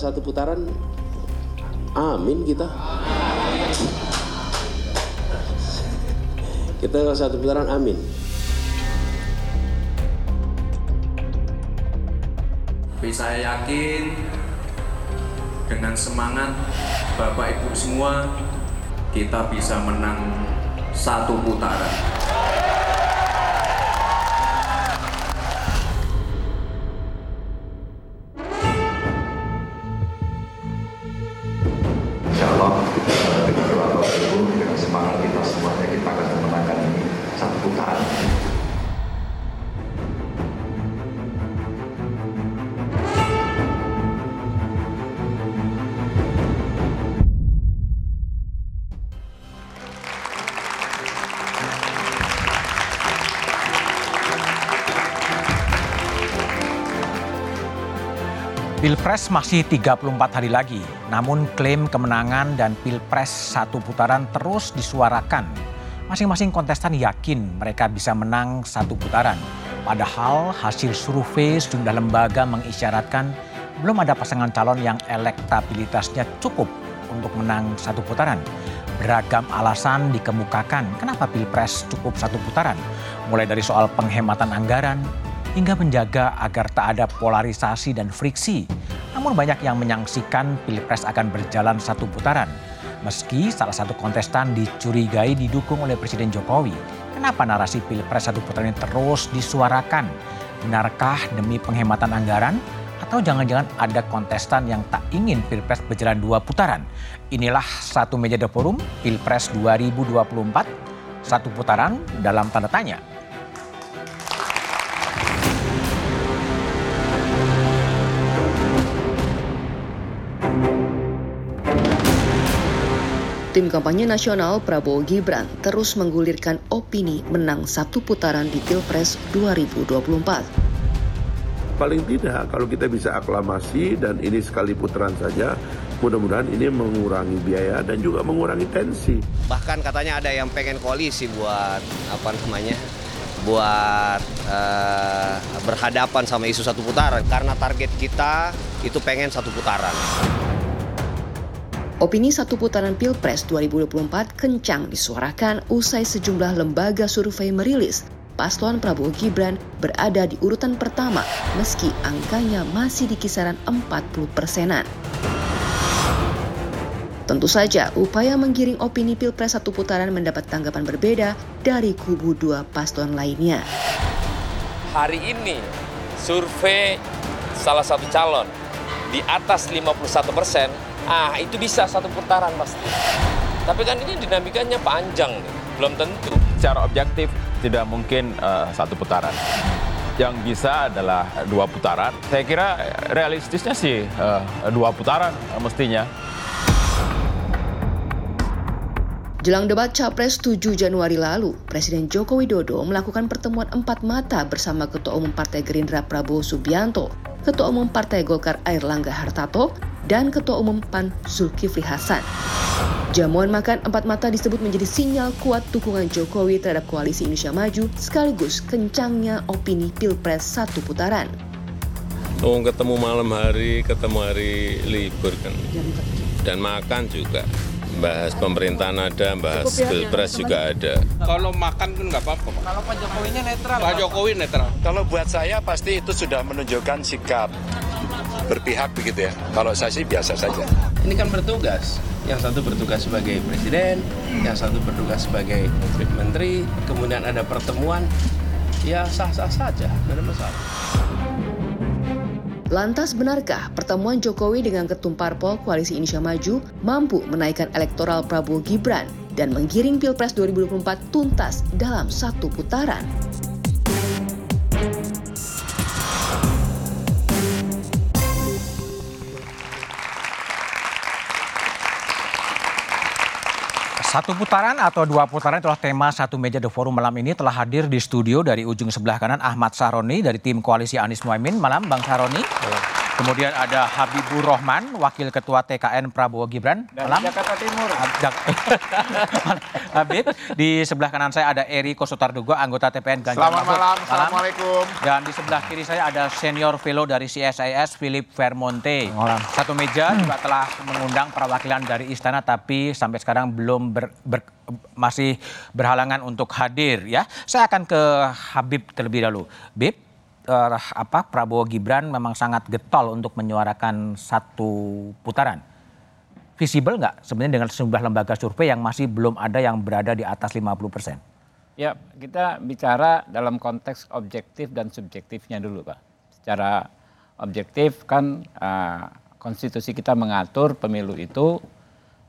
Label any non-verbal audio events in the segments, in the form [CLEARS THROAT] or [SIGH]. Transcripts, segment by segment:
satu putaran, amin kita. Kita kalau satu putaran amin. Tapi saya yakin dengan semangat Bapak Ibu semua kita bisa menang satu putaran. Pilpres masih 34 hari lagi, namun klaim kemenangan dan Pilpres satu putaran terus disuarakan. Masing-masing kontestan yakin mereka bisa menang satu putaran. Padahal hasil survei sejumlah lembaga mengisyaratkan belum ada pasangan calon yang elektabilitasnya cukup untuk menang satu putaran. Beragam alasan dikemukakan kenapa Pilpres cukup satu putaran. Mulai dari soal penghematan anggaran, hingga menjaga agar tak ada polarisasi dan friksi. Namun banyak yang menyaksikan Pilpres akan berjalan satu putaran. Meski salah satu kontestan dicurigai didukung oleh Presiden Jokowi. Kenapa narasi Pilpres satu putaran ini terus disuarakan? Benarkah demi penghematan anggaran? Atau jangan-jangan ada kontestan yang tak ingin Pilpres berjalan dua putaran? Inilah satu meja The Forum Pilpres 2024. Satu putaran dalam tanda tanya. Tim kampanye nasional Prabowo Gibran terus menggulirkan opini menang satu putaran di Pilpres 2024. Paling tidak kalau kita bisa aklamasi dan ini sekali putaran saja, mudah-mudahan ini mengurangi biaya dan juga mengurangi tensi. Bahkan katanya ada yang pengen koalisi buat apa namanya? buat eh, berhadapan sama isu satu putaran karena target kita itu pengen satu putaran. Opini satu putaran Pilpres 2024 kencang disuarakan usai sejumlah lembaga survei merilis paslon Prabowo Gibran berada di urutan pertama meski angkanya masih di kisaran 40 persenan. Tentu saja, upaya menggiring opini Pilpres satu putaran mendapat tanggapan berbeda dari kubu dua paslon lainnya. Hari ini survei salah satu calon di atas 51 persen, ah itu bisa satu putaran pasti. Tapi kan ini dinamikanya panjang nih, belum tentu. Secara objektif tidak mungkin uh, satu putaran. Yang bisa adalah dua putaran. Saya kira realistisnya sih uh, dua putaran uh, mestinya. Jelang debat Capres 7 Januari lalu, Presiden Joko Widodo melakukan pertemuan empat mata bersama Ketua Umum Partai Gerindra Prabowo Subianto, Ketua Umum Partai Golkar Airlangga Hartarto, dan Ketua Umum PAN Zulkifli Hasan. Jamuan makan empat mata disebut menjadi sinyal kuat dukungan Jokowi terhadap koalisi Indonesia Maju sekaligus kencangnya opini Pilpres satu putaran. Oh, ketemu malam hari, ketemu hari libur kan. Dan makan juga. Bahas pemerintahan ada, bahas pilpres juga ada. Kalau makan pun nggak apa-apa. Kalau Pak Jokowinya netral. Pak Jokowi netral. Kalau buat saya pasti itu sudah menunjukkan sikap berpihak begitu ya. Kalau saya sih biasa saja. Ini kan bertugas. Yang satu bertugas sebagai presiden, yang satu bertugas sebagai menteri, kemudian ada pertemuan, ya sah-sah saja, tidak ada masalah. Lantas benarkah pertemuan Jokowi dengan ketum parpol Koalisi Indonesia Maju mampu menaikkan elektoral Prabowo Gibran dan menggiring Pilpres 2024 tuntas dalam satu putaran? Satu putaran atau dua putaran itulah tema satu meja The Forum malam ini telah hadir di studio dari ujung sebelah kanan Ahmad Saroni dari tim koalisi Anies Muhaimin. Malam Bang Saroni. Kemudian ada Habibur Rahman, Wakil Ketua TKN Prabowo Gibran. Dari Jakarta Timur. [LAUGHS] Habib, di sebelah kanan saya ada Eri Kosotardugo, anggota TPN Ganjar Selamat Mahfud. malam, Assalamualaikum. Dan di sebelah kiri saya ada senior fellow dari CSIS, Philip Vermonte. Satu meja juga telah mengundang perwakilan dari istana, tapi sampai sekarang belum ber- ber- masih berhalangan untuk hadir ya. Saya akan ke Habib terlebih dahulu. Bib, eh, apa Prabowo Gibran memang sangat getol untuk menyuarakan satu putaran. Visible nggak sebenarnya dengan sejumlah lembaga survei yang masih belum ada yang berada di atas 50 persen? Ya, kita bicara dalam konteks objektif dan subjektifnya dulu, Pak. Secara objektif kan eh, konstitusi kita mengatur pemilu itu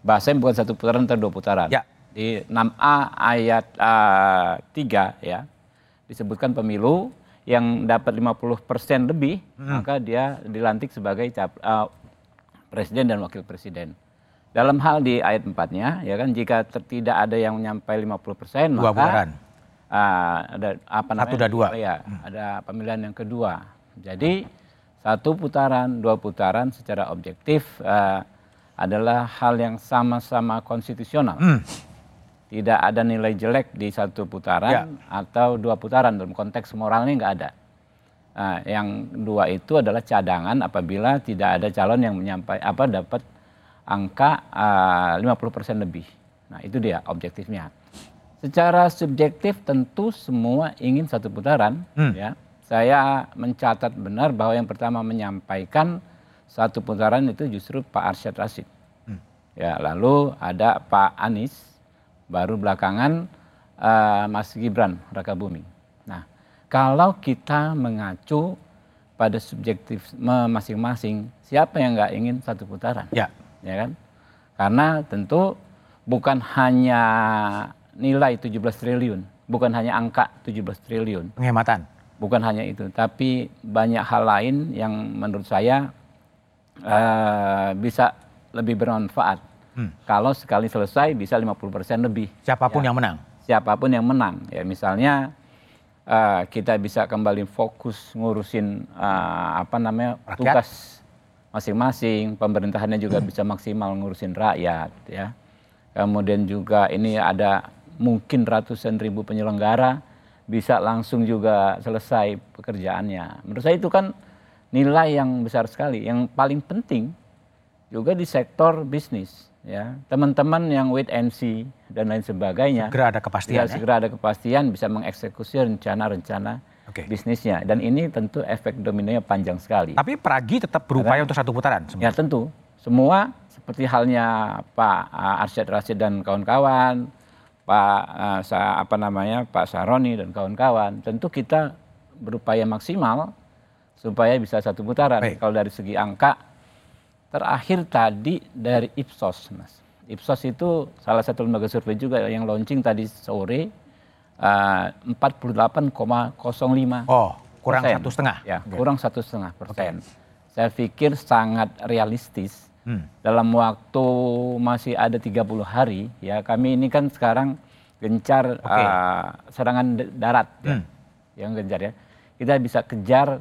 bahasanya bukan satu putaran atau dua putaran. Ya. Di 6A ayat eh, 3 ya disebutkan pemilu yang dapat 50% lebih Hmm. maka dia dilantik sebagai cap- eh, presiden dan wakil presiden. Dalam hal di ayat 4-nya ya kan jika tidak ada yang menyampai 50% Dua maka ah, ada apa namanya? Satu dan dua. Ya, ada pemilihan yang kedua. Jadi satu putaran, dua putaran secara objektif ah, adalah hal yang sama-sama konstitusional. Hmm. Tidak ada nilai jelek di satu putaran atau dua putaran dalam konteks moralnya nggak ada. Nah, yang dua itu adalah cadangan apabila tidak ada calon yang menyampai apa dapat angka ah, 50% lebih. Nah, itu dia objektifnya. Secara subjektif tentu semua ingin satu putaran Hmm. ya. Saya mencatat benar bahwa yang pertama menyampaikan satu putaran itu justru Pak Arsyad Rashid. Ya, lalu ada Pak Anies, baru belakangan eh, Mas Gibran Rakabuming. Nah, kalau kita mengacu pada subjektifme masing-masing, siapa yang nggak ingin satu putaran? Ya. Ya kan? Karena tentu bukan hanya nilai 17 triliun, bukan hanya angka 17 triliun. Penghematan. Bukan hanya itu, tapi banyak hal lain yang menurut saya eh, bisa lebih bermanfaat. Hmm. Kalau sekali selesai bisa 50% lebih. Siapa pun Ya. yang menang. Siapa pun yang menang. Ya misalnya eh, kita bisa kembali fokus ngurusin eh, apa namanya Rakyat. tugas masing-masing. Pemerintahannya juga bisa maksimal ngurusin rakyat. Ya. Kemudian juga ini ada mungkin ratusan ribu penyelenggara bisa langsung juga selesai pekerjaannya. Menurut saya itu kan nilai yang besar sekali. Yang paling penting juga di sektor bisnis ya. Teman-teman yang wait and see dan lain sebagainya Segera ada kepastian, ya, ya? segera ada kepastian bisa mengeksekusi rencana-rencana bisnisnya. Dan ini tentu efek dominonya panjang sekali. Tapi Pragi tetap berupaya untuk satu putaran. ya tentu. Semua seperti halnya Pak uh, Arsyad Rashid dan kawan-kawan Pak uh, apa namanya Pak Saroni dan kawan-kawan tentu kita berupaya maksimal supaya bisa satu putaran. Kalau dari segi angka terakhir tadi dari Ipsos, Mas. Ipsos itu salah satu lembaga survei juga yang launching tadi sore uh, 48,05. Oh, kurang persen. satu setengah. Ya, Oke. kurang satu setengah persen. Saya pikir sangat realistis. Hmm. Dalam waktu masih ada 30 hari, ya kami ini kan sekarang gencar uh, serangan d- darat, ya, Hmm. yang gencar ya. Kita bisa kejar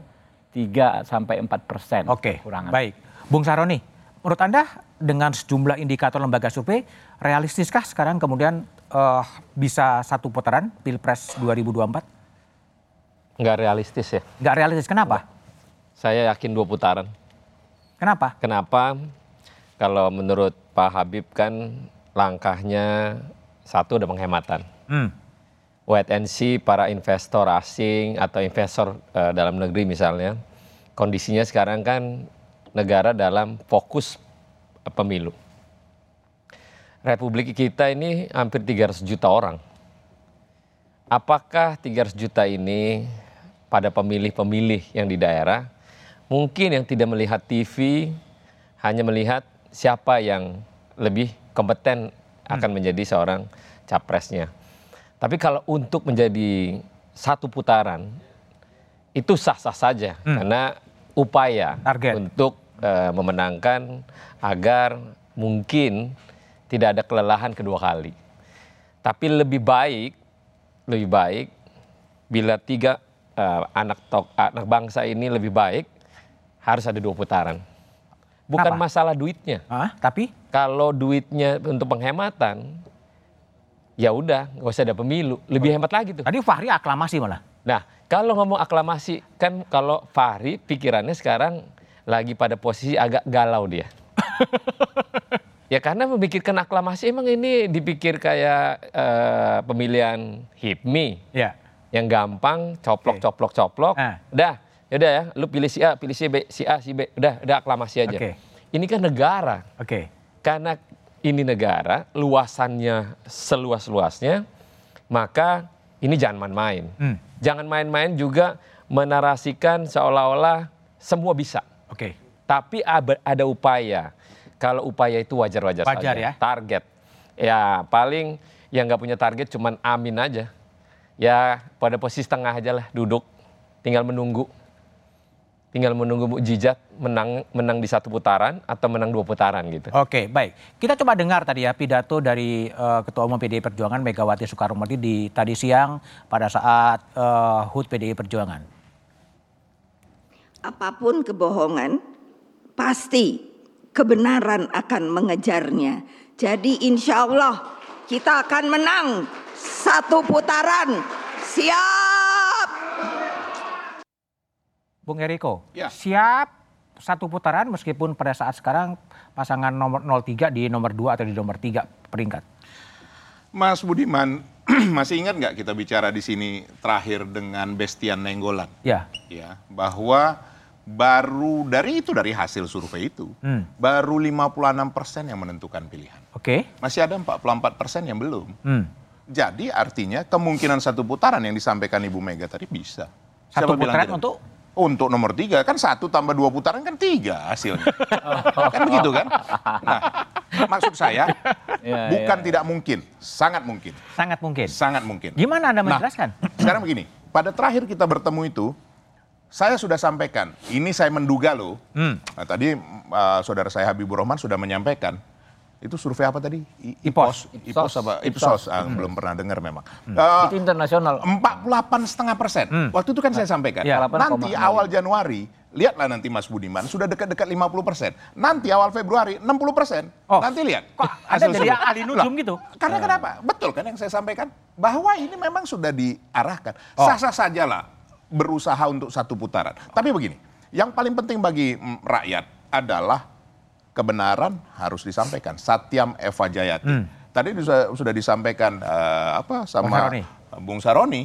3 sampai 4 persen. Oke, kurangan. baik. Bung Saroni, menurut Anda dengan sejumlah indikator lembaga survei, realistiskah sekarang kemudian eh, bisa satu putaran Pilpres 2024? Nggak realistis ya. Nggak realistis, kenapa? Saya yakin dua putaran. Kenapa? Kenapa? Kalau menurut Pak Habib kan langkahnya satu ada penghematan. Hmm. Wait and see para investor asing atau investor eh, dalam negeri misalnya. Kondisinya sekarang kan negara dalam fokus pemilu. Republik kita ini hampir 300 juta orang. Apakah 300 juta ini pada pemilih-pemilih yang di daerah mungkin yang tidak melihat TV hanya melihat siapa yang lebih kompeten akan menjadi seorang capresnya. Tapi kalau untuk menjadi satu putaran itu sah-sah saja karena upaya untuk eh, memenangkan agar mungkin tidak ada kelelahan kedua kali. Tapi lebih baik, lebih baik bila tiga eh, anak tok, anak bangsa ini lebih baik harus ada dua putaran. Bukan Kenapa? masalah duitnya. Ah, tapi Kalau duitnya untuk penghematan, ya udah nggak usah ada pemilu. Lebih hemat lagi tuh. tadi Fahri aklamasi malah. Nah, kalau ngomong aklamasi, kan kalau Fahri pikirannya sekarang lagi pada posisi agak galau dia. [LAUGHS] ya karena memikirkan aklamasi emang ini dipikir kayak eh, pemilihan HIPMI. Ya. Yang gampang, coplok, coplok, coplok. Ah. Udah, yaudah ya, lu pilih si A, pilih si B, si A, si B. Udah, udah aklamasi aja. Oke. Ini kan negara. Oke. Karena ini negara, luasannya seluas-luasnya, maka ini jangan main-main. Hmm. Jangan main-main juga menarasikan seolah-olah semua bisa. Oke. Tapi ada, upaya. Kalau upaya itu wajar-wajar Wajar saja. ya. Target. Ya paling yang nggak punya target cuman amin aja. Ya pada posisi tengah aja lah duduk. Tinggal menunggu. Tinggal menunggu mukjizat menang menang di satu putaran atau menang dua putaran gitu. Oke, baik. Kita coba dengar tadi ya pidato dari eh, Ketua Umum PDI Perjuangan Megawati Soekarno Putri di tadi siang pada saat eh, HUT PDI Perjuangan. apa pun kebohongan, pasti kebenaran akan mengejarnya. Jadi insya Allah kita akan menang satu putaran. Siap! Bung Eriko, Ya. siap satu putaran meskipun pada saat sekarang pasangan nomor 03 di nomor 2 atau di nomor 3 peringkat. Mas Budiman, [CLEARS THROAT] masih ingat nggak kita bicara di sini terakhir dengan Bestian Nenggolan? Ya. Ya, bahwa baru dari itu dari hasil survei itu, Hmm. baru 56 persen yang menentukan pilihan. Oke. Masih ada 44 persen yang belum. Hmm. Jadi artinya kemungkinan satu putaran yang disampaikan Ibu Mega tadi bisa. Satu bilang putaran untuk Untuk nomor tiga kan satu tambah dua putaran kan tiga hasilnya. [LAUGHS] kan begitu kan? Nah, maksud saya Ya, bukan ya. tidak mungkin, sangat mungkin. sangat mungkin. Sangat mungkin. Gimana Anda Nah, menjelaskan? sekarang begini, pada terakhir kita bertemu itu, saya sudah sampaikan, ini saya menduga loh. Hmm. Nah, tadi uh, saudara saya Habibur Rahman sudah menyampaikan, itu survei apa tadi? I- Ipsos. Ipsos apa? Ipsos, ah, belum pernah dengar memang. Hmm. Uh, Itu internasional. 48 setengah persen. Waktu itu kan saya sampaikan. Ya, nanti 8,6. awal Januari, lihatlah nanti Mas Budiman, sudah dekat-dekat 50 persen. Nanti awal Februari 60 persen. Nanti lihat. Ada hasil jadi survei. ahli nujum gitu? Karena kenapa? Betul kan yang saya sampaikan? Bahwa ini memang sudah diarahkan. Oh. Sah-sah sajalah berusaha untuk satu putaran. Tapi begini, yang paling penting bagi mm, rakyat adalah kebenaran harus disampaikan. Satyam Eva Jayati. Hmm. Tadi sudah, sudah disampaikan eh, apa Bung sama Saroni. Bung Saroni.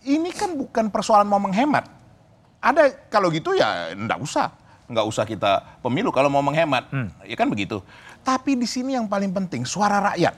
Ini kan bukan persoalan mau menghemat. Ada kalau gitu ya enggak usah. Enggak usah kita pemilu kalau mau menghemat. Ya kan begitu. Tapi di sini yang paling penting suara rakyat.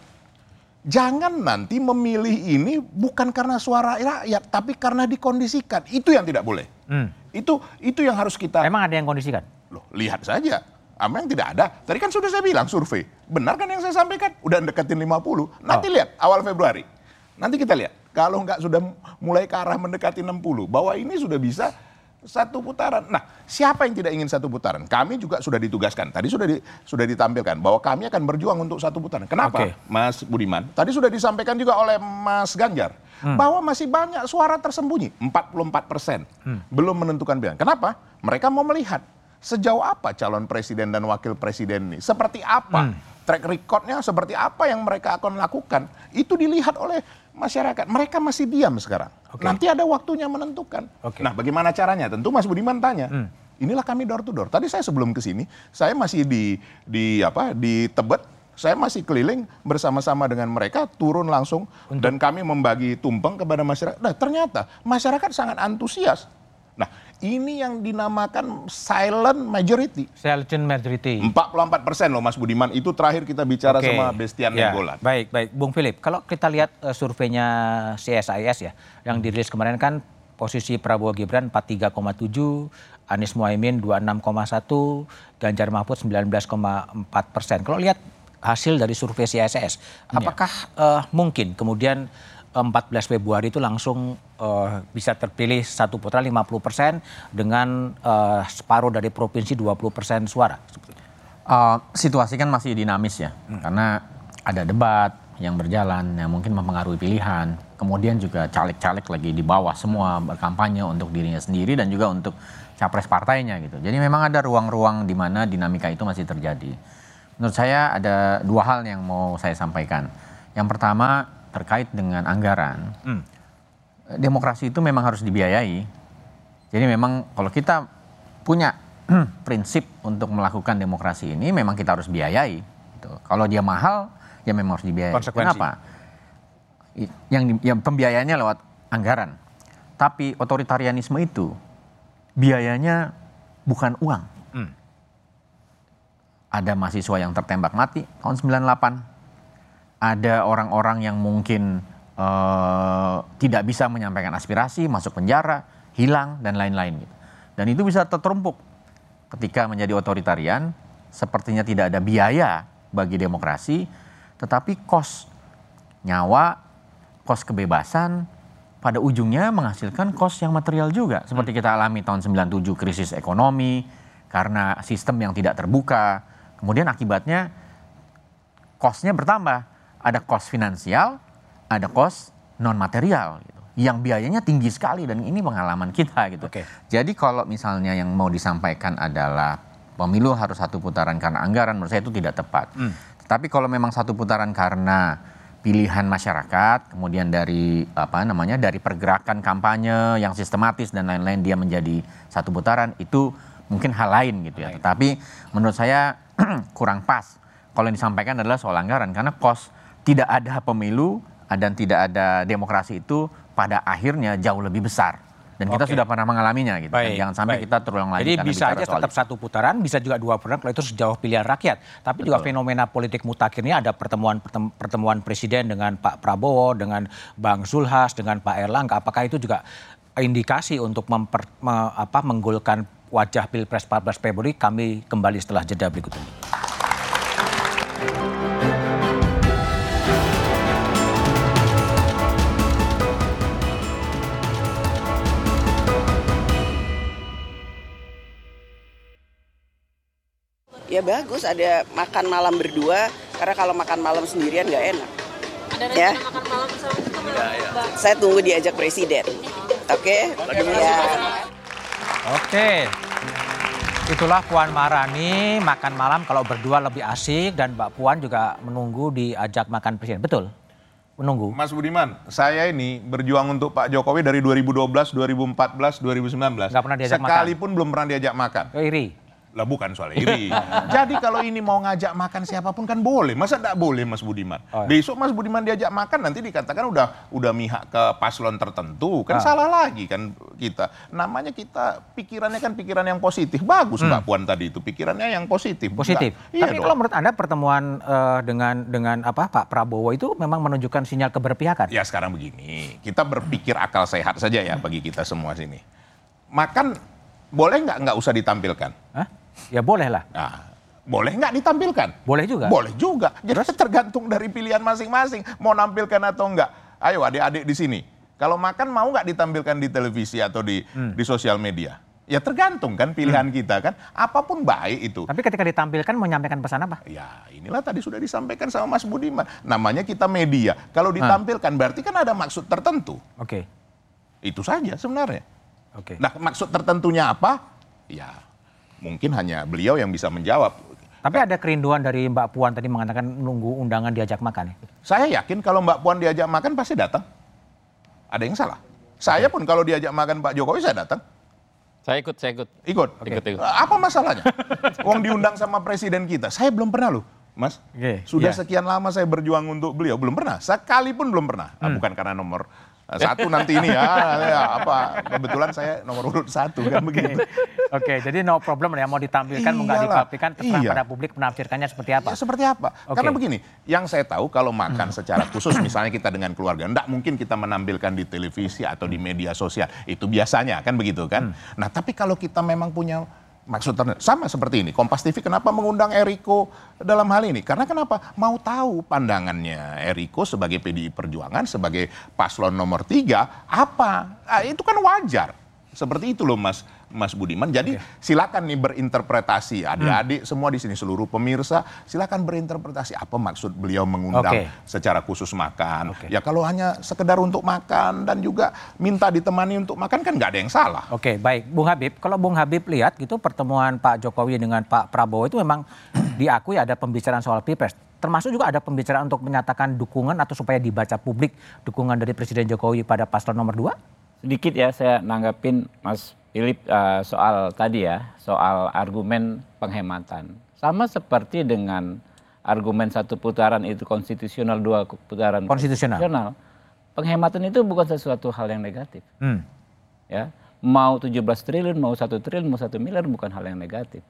Jangan nanti memilih ini bukan karena suara rakyat, tapi karena dikondisikan. Itu yang tidak boleh. Hmm. Itu itu yang harus kita Emang ada yang kondisikan? Loh, lihat saja. Apa yang tidak ada? Tadi kan sudah saya bilang survei. Benar kan yang saya sampaikan? Udah deketin 50. Nanti lihat awal Februari. Nanti kita lihat. Kalau nggak sudah mulai ke arah mendekati 60. Bahwa ini sudah bisa satu putaran. Nah, siapa yang tidak ingin satu putaran? Kami juga sudah ditugaskan. Tadi sudah di- sudah ditampilkan bahwa kami akan berjuang untuk satu putaran. Kenapa, Oke. Mas Budiman? Tadi sudah disampaikan juga oleh Mas Ganjar Hmm. bahwa masih banyak suara tersembunyi, 44 persen Hmm. belum menentukan pilihan. Kenapa? Mereka mau melihat sejauh apa calon presiden dan wakil presiden ini, seperti apa Hmm. track recordnya, seperti apa yang mereka akan lakukan. Itu dilihat oleh masyarakat. Mereka masih diam sekarang. Nanti ada waktunya menentukan. Oke. Nah, bagaimana caranya? Tentu Mas Budiman tanya. Hmm. Inilah kami door to door. Tadi saya sebelum ke sini, saya masih di di apa? di Tebet. Saya masih keliling bersama-sama dengan mereka turun langsung dan kami membagi tumpeng kepada masyarakat. Nah, ternyata masyarakat sangat antusias. Nah, ini yang dinamakan silent majority. Silent majority. 44 persen loh Mas Budiman. Itu terakhir kita bicara Oke. sama Bestian Ya, Nenggolan. Baik, baik. Bung Philip, kalau kita lihat eh, surveinya CSIS ya, yang dirilis kemarin kan posisi Prabowo Gibran 43,7, Anies Muhaimin 26,1, Ganjar Mahfud 19,4 persen. Kalau lihat hasil dari survei CSIS, apakah eh, mungkin kemudian 14 Februari itu langsung eh, bisa terpilih satu putra 50 persen dengan eh, separuh dari provinsi 20 persen suara? Uh, situasi kan masih dinamis ya, karena ada debat yang berjalan yang mungkin mempengaruhi pilihan. Kemudian juga caleg-caleg lagi di bawah semua berkampanye untuk dirinya sendiri dan juga untuk capres partainya gitu. Jadi memang ada ruang-ruang di mana dinamika itu masih terjadi. Menurut saya ada dua hal yang mau saya sampaikan. Yang pertama terkait dengan anggaran. Hmm. Demokrasi itu memang harus dibiayai. Jadi memang kalau kita punya [CLEARS THROAT] prinsip untuk melakukan demokrasi ini memang kita harus biayai. Gitu. Kalau dia mahal ya memang harus dibiayai. Konsekuensi. Kenapa? Yang, yang pembiayaannya lewat anggaran. Tapi otoritarianisme itu biayanya bukan uang. Hmm. Ada mahasiswa yang tertembak mati tahun 98. Ada orang-orang yang mungkin eh, tidak bisa menyampaikan aspirasi, masuk penjara, hilang dan lain-lain gitu. Dan itu bisa tertumpuk ketika menjadi otoritarian, sepertinya tidak ada biaya bagi demokrasi, tetapi kos nyawa, kos kebebasan, pada ujungnya menghasilkan kos yang material juga. Seperti kita alami tahun 97 krisis ekonomi, karena sistem yang tidak terbuka. Kemudian akibatnya kosnya bertambah. Ada kos finansial, ada kos non material gitu. Yang biayanya tinggi sekali dan ini pengalaman kita gitu. Jadi kalau misalnya yang mau disampaikan adalah pemilu harus satu putaran karena anggaran menurut saya itu tidak tepat. Hmm. Tapi kalau memang satu putaran karena pilihan masyarakat, kemudian dari apa namanya dari pergerakan kampanye yang sistematis dan lain-lain dia menjadi satu putaran itu mungkin hal lain gitu ya. Tetapi menurut saya [CLEARS THROAT] kurang pas kalau yang disampaikan adalah soal anggaran karena kos tidak ada pemilu dan tidak ada demokrasi itu pada akhirnya jauh lebih besar. Dan kita Oke. sudah pernah mengalaminya gitu. kan. Baik, Jangan sampai baik. kita terulang lagi Jadi bisa aja tetap satu putaran, bisa juga dua putaran kalau itu sejauh pilihan rakyat. Tapi juga fenomena politik mutakhir ini ada pertemuan pertem- pertemuan presiden dengan Pak Prabowo, dengan Bang Zulhas, dengan Pak Erlangga. Apakah itu juga indikasi untuk memper, me- apa, menggolkan wajah Pilpres 14 Februari? Kami kembali setelah jeda berikut ini. Ya bagus ada makan malam berdua karena kalau makan malam sendirian nggak enak. ya. Saya tunggu diajak presiden. Oke? Ya. Oke. Itulah Puan Maharani makan malam kalau berdua lebih asik dan Mbak Puan juga menunggu diajak makan presiden. Betul? Menunggu. Mas Budiman, saya ini berjuang untuk Pak Jokowi dari 2012, 2014, 2019. Nggak pernah diajak makan. Sekalipun belum pernah diajak makan. Oh, iri. Lah bukan soal iri. [LAUGHS] Jadi kalau ini mau ngajak makan siapa pun kan boleh. Masa enggak boleh Mas Budiman? Oh, iya. Besok Mas Budiman diajak makan nanti dikatakan udah udah mihak ke paslon tertentu. Kan Ah. salah lagi kan kita. Namanya kita pikirannya kan pikiran yang positif. Bagus Mbak Puan tadi itu pikirannya yang positif. Hmm. Positif. Iya Tapi dong. kalau menurut Anda pertemuan eh, dengan dengan apa Pak Prabowo itu memang menunjukkan sinyal keberpihakan. Ya sekarang begini, kita berpikir akal sehat saja ya bagi kita semua sini. Makan boleh nggak nggak usah ditampilkan? Hah? Ya boleh lah. Nah, boleh nggak ditampilkan? Boleh juga. Boleh juga. Jadi tergantung dari pilihan masing-masing mau nampilkan atau enggak. Ayo adik-adik di sini, kalau makan mau nggak ditampilkan di televisi atau di Hmm. di sosial media? Ya tergantung kan pilihan kita kan. Apa pun baik itu. Tapi ketika ditampilkan menyampaikan pesan apa? Ya inilah tadi sudah disampaikan sama Mas Budiman. Namanya kita media. Kalau ditampilkan berarti kan ada maksud tertentu. Oke. Itu saja sebenarnya. Oke. Nah maksud tertentunya apa? Ya mungkin hanya beliau yang bisa menjawab. Tapi ada kerinduan dari Mbak Puan tadi mengatakan nunggu undangan diajak makan ya. Saya yakin kalau Mbak Puan diajak makan pasti datang. Ada yang salah. Saya pun kalau diajak makan Pak Jokowi saya datang. Saya ikut, saya ikut. Ikut. Ikut, ikut. Apa masalahnya? [LAUGHS] Wong diundang sama presiden kita. Saya belum pernah loh, Mas. Oke, Sudah iya. sekian lama saya berjuang untuk beliau, belum pernah. Sekalipun belum pernah. Ah, Hmm. bukan karena nomor eh, satu nanti ini ya, ya, apa kebetulan saya nomor urut satu kan begitu. Oke, jadi no problem ya mau ditampilkan mau nggak ditampilkan terserah Iya. pada publik menafsirkannya seperti apa. Ya, seperti apa? Oke. Karena begini, yang saya tahu kalau makan secara khusus misalnya kita dengan keluarga, enggak mungkin kita menampilkan di televisi atau di media sosial. Itu biasanya kan begitu kan. Nah, tapi kalau kita memang punya maksud sama seperti ini. Kompas TV kenapa mengundang Eriko dalam hal ini? Karena kenapa? Mau tahu pandangannya Eriko sebagai PDI Perjuangan, sebagai paslon nomor tiga, apa? Ah, itu kan wajar. Seperti itu loh Mas Mas Budiman. Jadi silakan nih berinterpretasi adik-adik semua di sini seluruh pemirsa silakan berinterpretasi apa maksud beliau mengundang Oke. secara khusus makan. Ya kalau hanya sekedar untuk makan dan juga minta ditemani untuk makan kan nggak ada yang salah. Oke, baik. Bung Habib, kalau Bung Habib lihat gitu pertemuan Pak Jokowi dengan Pak Prabowo itu memang [CLEARS THROAT] diakui ada pembicaraan soal Pilpres. Termasuk juga ada pembicaraan untuk menyatakan dukungan atau supaya dibaca publik dukungan dari Presiden Jokowi pada paslon nomor 2? Sedikit ya saya nanggapin Mas Philip eh, soal tadi ya, soal argumen penghematan. Sama seperti dengan argumen satu putaran itu konstitusional, dua putaran Konstitusional. Penghematan itu bukan sesuatu hal yang negatif. Hmm. ya mau 17 triliun mau satu triliun mau satu miliar bukan hal yang negatif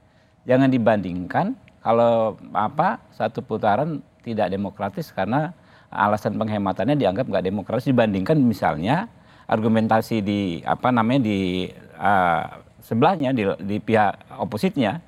jangan dibandingkan kalau apa satu putaran tidak demokratis karena alasan penghematannya dianggap nggak demokratis dibandingkan misalnya argumentasi di apa namanya di eh, sebelahnya di, di pihak opositnya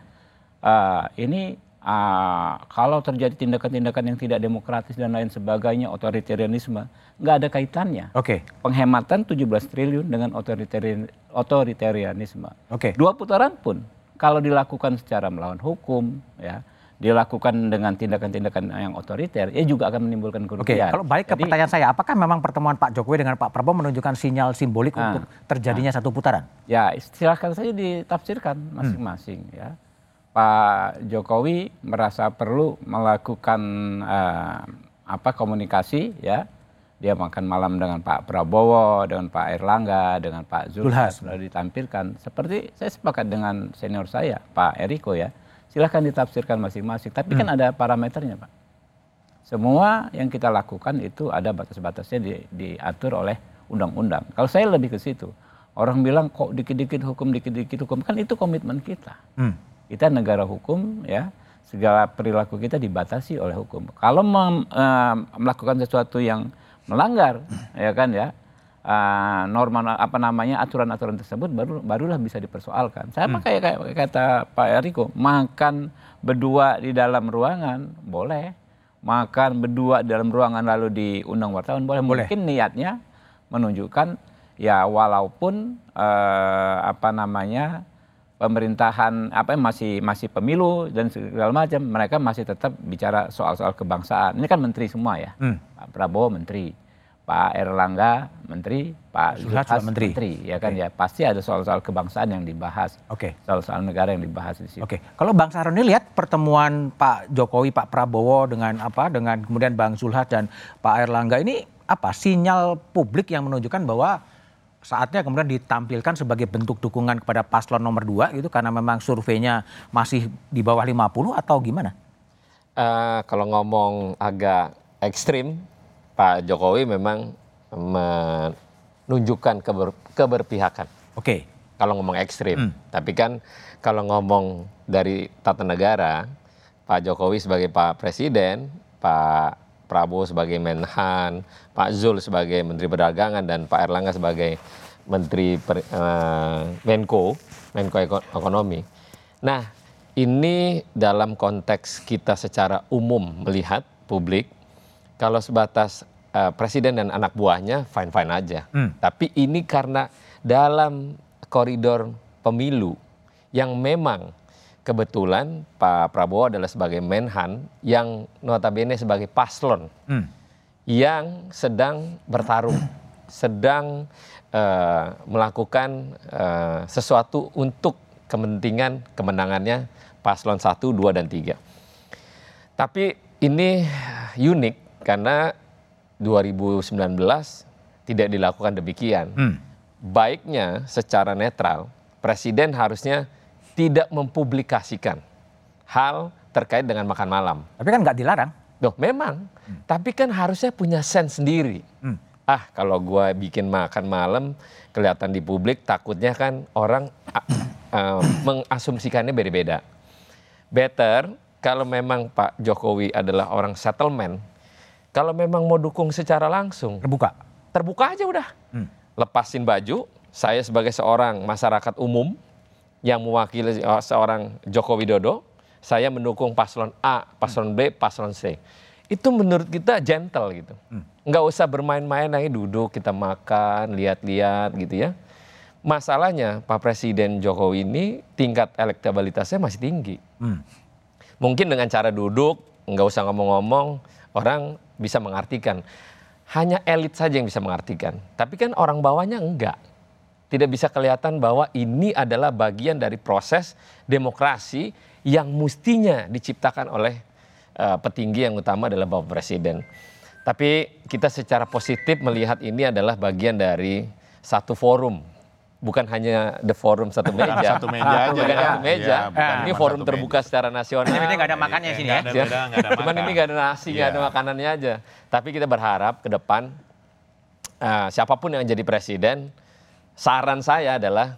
eh, ini eh, kalau terjadi tindakan-tindakan yang tidak demokratis dan lain sebagainya otoritarianisme nggak ada kaitannya Oke. penghematan 17 triliun dengan otoritarian, otoritarianisme. Oke. Dua putaran pun kalau dilakukan secara melawan hukum ya, dilakukan dengan tindakan-tindakan yang otoriter, ya juga akan menimbulkan Oke, kerugian. kalau balik ke Jadi- pertanyaan saya, apakah memang pertemuan Pak Jokowi dengan Pak Prabowo menunjukkan sinyal simbolik Nah, untuk terjadinya satu putaran? Ya, silahkan saja ditafsirkan masing-masing ya. Pak Jokowi merasa perlu melakukan eh, apa komunikasi ya. Dia makan malam dengan Pak Prabowo, dengan Pak Erlangga, dengan Pak Zulhas lalu ditampilkan. Seperti saya sepakat dengan senior saya, Pak Eriko ya. Silahkan ditafsirkan masing-masing. Tapi kan ada parameternya, Pak. Semua yang kita lakukan itu ada batas-batasnya di, diatur oleh undang-undang. Kalau saya lebih ke situ. Orang bilang kok dikit-dikit hukum, dikit-dikit hukum. Kan itu komitmen kita. Hmm. Kita negara hukum ya. Segala perilaku kita dibatasi oleh hukum. Kalau mem- eh, melakukan sesuatu yang melanggar ya kan ya eh, norma apa namanya aturan-aturan tersebut baru barulah bisa dipersoalkan. Saya Hmm. pakai kayak kata Pak Eriko, makan berdua di dalam ruangan boleh, makan berdua di dalam ruangan lalu diundang wartawan boleh. Boleh. Mungkin niatnya menunjukkan ya walaupun eh, apa namanya pemerintahan apa masih masih pemilu dan segala macam mereka masih tetap bicara soal-soal kebangsaan. Ini kan menteri semua ya. Hmm. Pak Prabowo menteri, Pak Erlangga menteri, Pak Zulhas Zulhas juga menteri. ya kan ya. Pasti ada soal-soal kebangsaan yang dibahas. Oke. Soal-soal negara yang dibahas di situ. Oke, kalau Bang Saroni lihat pertemuan Pak Jokowi, Pak Prabowo dengan apa, dengan kemudian Bang Zulhas dan Pak Erlangga ini apa sinyal publik yang menunjukkan bahwa saatnya kemudian ditampilkan sebagai bentuk dukungan kepada paslon nomor 2 gitu karena memang surveinya masih di bawah 50 atau gimana? Eh, kalau ngomong agak ekstrim, Pak Jokowi memang menunjukkan keber- keberpihakan. Oke. Kalau ngomong ekstrim, tapi kan kalau ngomong dari tata negara, Pak Jokowi sebagai Pak Presiden, Pak Prabowo sebagai Menhan, Pak Zul sebagai Menteri Perdagangan dan Pak Erlangga sebagai Menteri Per- eh, Menko, Menko Eko- Ekonomi. Nah, ini dalam konteks kita secara umum melihat publik, kalau sebatas eh, presiden dan anak buahnya fine fine aja. Hmm. Tapi ini karena dalam koridor pemilu yang memang kebetulan Pak Prabowo adalah sebagai Menhan yang notabene sebagai paslon Hmm. yang sedang bertarung, sedang eh, melakukan eh, sesuatu untuk kepentingan kemenangannya paslon 1, 2, dan 3. Tapi ini unik karena 2019 tidak dilakukan demikian. Hmm. Baiknya secara netral, presiden harusnya tidak mempublikasikan hal terkait dengan makan malam. Tapi kan nggak dilarang. Loh, memang. Tapi kan harusnya punya sense sendiri. Hmm. Ah, kalau gua bikin makan malam kelihatan di publik, takutnya kan orang ah, [COUGHS] mengasumsikannya beda-beda. Better kalau memang Pak Jokowi adalah orang settlement, kalau memang mau dukung secara langsung, terbuka. Terbuka aja udah. Hmm. Lepasin baju, saya sebagai seorang masyarakat umum yang mewakili seorang Joko Widodo, saya mendukung paslon A, paslon B, paslon C. Itu menurut kita gentle gitu. Nggak usah bermain-main lagi duduk kita makan, lihat-lihat gitu ya. Masalahnya Pak Presiden Jokowi ini tingkat elektabilitasnya masih tinggi. Hmm. Mungkin dengan cara duduk, nggak usah ngomong-ngomong, orang bisa mengartikan. Hanya elit saja yang bisa mengartikan. Tapi kan orang bawahnya enggak. Tidak bisa kelihatan bahwa ini adalah bagian dari proses demokrasi yang mestinya diciptakan oleh uh, petinggi yang utama adalah Bapak Presiden. Tapi kita secara positif melihat ini adalah bagian dari satu forum bukan hanya the forum satu [LAUGHS] meja. satu meja aja. Bukan ya. satu meja. Ya, ini forum terbuka meja. secara nasional. Ini nggak ada makannya sini ya. Gak ada, beda, gak ada Cuman ini nggak ada nasi, nggak ada makanannya aja. Tapi kita berharap ke depan uh, siapa pun yang jadi presiden, saran saya adalah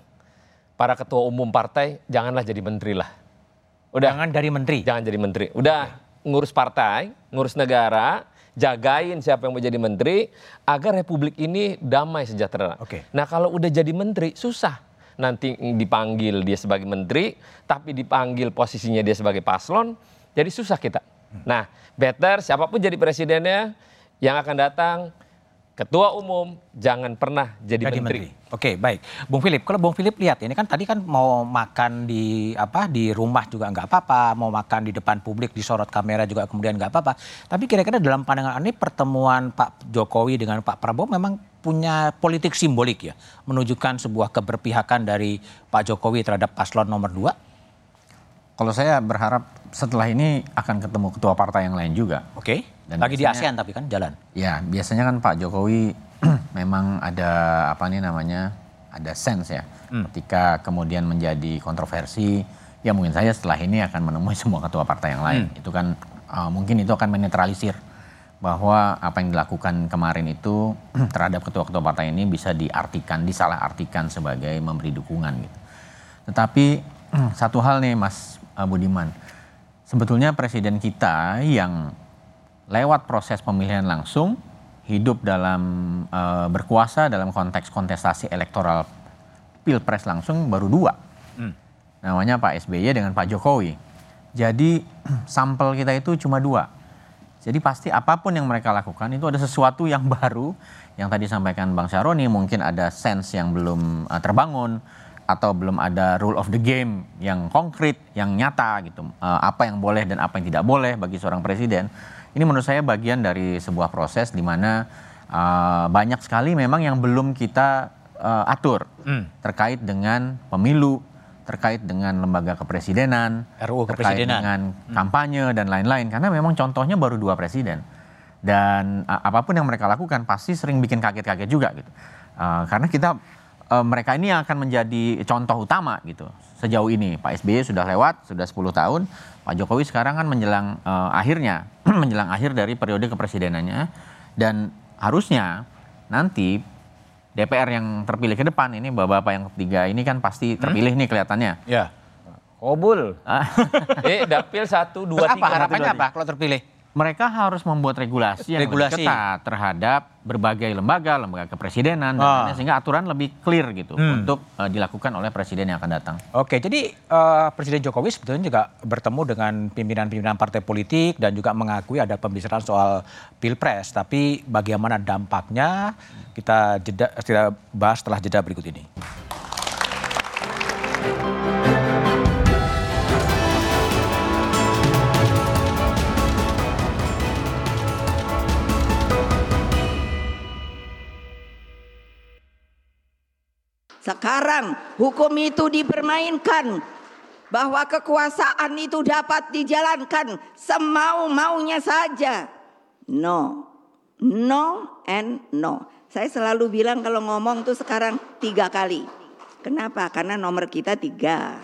para ketua umum partai janganlah jadi menteri lah. Udah. Jangan dari menteri. Jangan jadi menteri. Udah ngurus partai, ngurus negara, jagain siapa yang mau jadi menteri agar republik ini damai sejahtera. Oke. Nah kalau udah jadi menteri susah nanti dipanggil dia sebagai menteri tapi dipanggil posisinya dia sebagai paslon jadi susah kita. Nah better siapa pun jadi presidennya yang akan datang Ketua umum jangan pernah jadi, jadi menteri. menteri. Oke, baik. Bung Philip, kalau Bung Philip lihat ini kan tadi kan mau makan di apa di rumah juga nggak apa-apa, mau makan di depan publik disorot kamera juga kemudian nggak apa-apa. Tapi kira-kira dalam pandangan ini pertemuan Pak Jokowi dengan Pak Prabowo memang punya politik simbolik ya, menunjukkan sebuah keberpihakan dari Pak Jokowi terhadap paslon nomor dua. Kalau saya berharap setelah ini akan ketemu ketua partai yang lain juga. Oke. Dan Lagi biasanya, di ASEAN tapi kan jalan. Ya, biasanya kan Pak Jokowi [CLEARS THROAT] memang ada apa nih namanya? ada sense ya. Hmm. Ketika kemudian menjadi kontroversi, ya mungkin saja setelah ini akan menemui [LAUGHS] semua ketua partai yang lain. Hmm. Itu kan uh, mungkin itu akan menetralisir bahwa apa yang dilakukan kemarin itu [CLEARS THROAT] terhadap ketua-ketua partai ini bisa diartikan, disalah artikan sebagai memberi dukungan gitu. Tetapi [CLEARS THROAT] satu hal nih Mas uh, Budiman, sebetulnya presiden kita yang lewat proses pemilihan langsung hidup dalam uh, berkuasa dalam konteks kontestasi elektoral pilpres langsung baru dua, hmm. namanya Pak SBY dengan Pak Jokowi. Jadi [CLEARS THROAT] sampel kita itu cuma dua. Jadi pasti apa pun yang mereka lakukan itu ada sesuatu yang [LAUGHS] baru yang tadi sampaikan Bang Syaroni mungkin ada sense yang belum uh, terbangun atau belum ada rule of the game yang konkret, yang nyata gitu. Uh, apa yang boleh dan apa yang tidak boleh bagi seorang presiden. Ini menurut saya bagian dari sebuah proses di mana uh, banyak sekali memang yang belum kita uh, atur hmm. terkait dengan pemilu, terkait dengan lembaga kepresidenan, RUU terkait dengan hmm. kampanye dan lain-lain. Karena memang contohnya baru dua presiden dan uh, apa pun yang mereka lakukan pasti sering bikin kaget-kaget juga gitu. Uh, karena kita uh, mereka ini yang akan menjadi contoh utama gitu sejauh ini. Pak SBY sudah lewat, sudah 10 tahun. Pak Jokowi sekarang kan menjelang uh, akhirnya, [CLEARS THROAT] menjelang akhir dari periode kepresidenannya. Dan harusnya nanti DPR yang terpilih ke depan ini bapak-bapak yang ketiga ini kan pasti terpilih hmm? nih kelihatannya. Ya. Kobul. [LAUGHS] eh, dapil satu, dua, Terus tiga. Apa harapannya apa kalau terpilih? mereka harus membuat regulasi yang regulasi. lebih ketat terhadap berbagai lembaga, lembaga kepresidenan, dan sehingga aturan lebih clear gitu hmm. untuk uh, dilakukan oleh presiden yang akan datang. Oke, jadi uh, Presiden Jokowi sebetulnya juga bertemu dengan pimpinan-pimpinan partai politik dan juga mengakui ada pembicaraan soal pilpres. Tapi bagaimana dampaknya kita jeda, kita bahas setelah jeda berikut ini. Sekarang hukum itu dipermainkan bahwa kekuasaan itu dapat dijalankan semau-maunya saja. No, no and no. Saya selalu bilang kalau ngomong tuh sekarang tiga kali. Kenapa? Karena nomor kita tiga.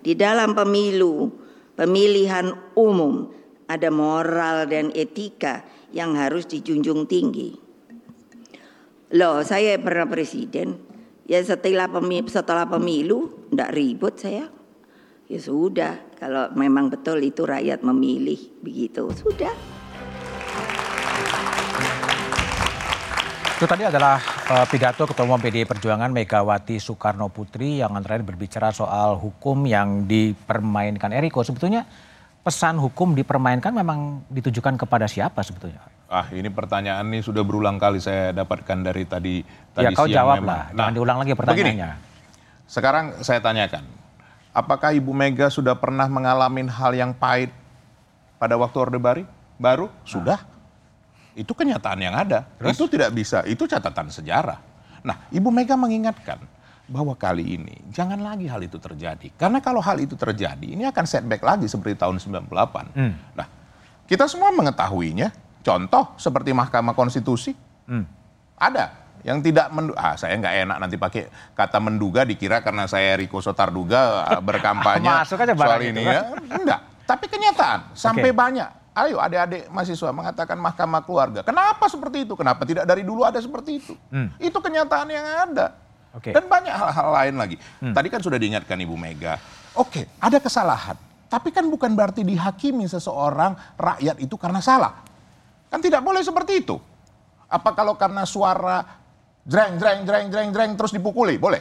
Di dalam pemilu, pemilihan umum ada moral dan etika yang harus dijunjung tinggi. Loh, saya pernah presiden. Ya setelah pemilu, setelah pemilu enggak ribut saya. Ya sudah, kalau memang betul itu rakyat memilih begitu, sudah. Itu tadi adalah uh, pidato Ketua Umum PDI Perjuangan Megawati Soekarno Putri yang antara lain berbicara soal hukum yang dipermainkan Eriko. Sebetulnya pesan hukum dipermainkan memang ditujukan kepada siapa sebetulnya? Ah, ini pertanyaan ini sudah berulang kali saya dapatkan dari tadi tadi Ya kau siang jawab memang. lah, jangan diulang lagi pertanyaannya. Begini, sekarang saya tanyakan, apakah Ibu Mega sudah pernah mengalami hal yang pahit pada waktu Orde Baru? Baru? Sudah. Itu kenyataan yang ada. Itu tidak bisa, itu catatan sejarah. Nah, Ibu Mega mengingatkan bahwa kali ini jangan lagi hal itu terjadi. Karena kalau hal itu terjadi, ini akan setback lagi seperti tahun 98. Hmm. Nah, kita semua mengetahuinya. Contoh seperti Mahkamah Konstitusi, Hmm. ada. Yang tidak mendu ah saya nggak enak nanti pakai kata menduga dikira karena saya Riko Sotarduga ah, [LAUGHS] berkampanye. Masuk aja soal itu, ini kan? ya enggak. Tapi kenyataan sampai Oke. banyak. Ayo adik-adik mahasiswa mengatakan mahkamah keluarga. Kenapa seperti itu? Kenapa tidak dari dulu ada seperti itu? Hmm. itu kenyataan yang ada. Oke. dan banyak hal-hal lain lagi. Hmm. tadi kan sudah diingatkan Ibu Mega. Oke ada kesalahan. Tapi kan bukan berarti dihakimi seseorang rakyat itu karena salah kan tidak boleh seperti itu. Apa kalau karena suara jreng jreng jreng jreng jreng terus dipukuli? Boleh.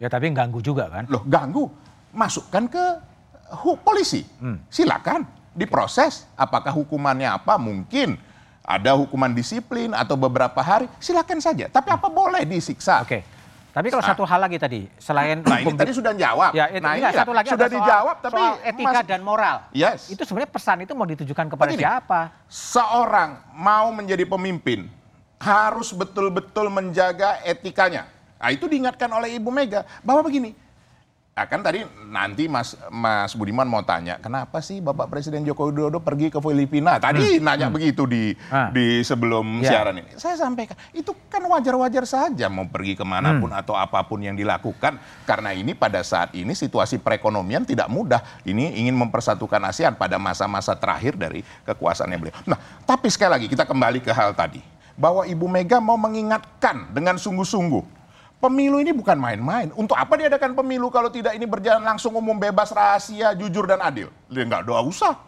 Ya tapi ganggu juga kan. loh ganggu. Masukkan ke polisi. Hmm. silakan. Diproses. Apakah hukumannya apa? Mungkin. Ada hukuman disiplin atau beberapa hari. Silakan saja. Tapi apa boleh disiksa? Oke Tapi kalau satu hal lagi tadi, selain [CLEARS THROAT] Nah, ini tadi sudah jawab. Ya, itu, Nah, enggak, iya, satu lagi sudah soal- dijawab, tapi soal etika masih- dan moral. Yes. Itu sebenarnya pesan itu mau ditujukan kepada Begini, siapa? Seorang mau menjadi pemimpin harus betul-betul menjaga etikanya. Nah, itu diingatkan oleh Ibu Mega bahwa begini. Nah, kan tadi nanti Mas Mas Budiman mau tanya, kenapa sih Bapak Presiden Joko Widodo pergi ke Filipina? Tadi Hmm, nanya hmm. begitu di Ah. di sebelum Ya. siaran ini. Saya sampaikan, itu kan wajar-wajar saja mau pergi ke mana pun atau apa pun yang dilakukan. Karena ini pada saat ini situasi perekonomian tidak mudah. Ini ingin mempersatukan ASEAN pada masa-masa terakhir dari kekuasaannya beliau. Nah, tapi sekali lagi kita kembali ke hal tadi. Bahwa Ibu Mega mau mengingatkan dengan sungguh-sungguh. Pemilu ini bukan main-main. Untuk apa diadakan pemilu kalau tidak ini berjalan langsung umum, bebas, rahasia, jujur, dan adil? Ya nggak doa usah.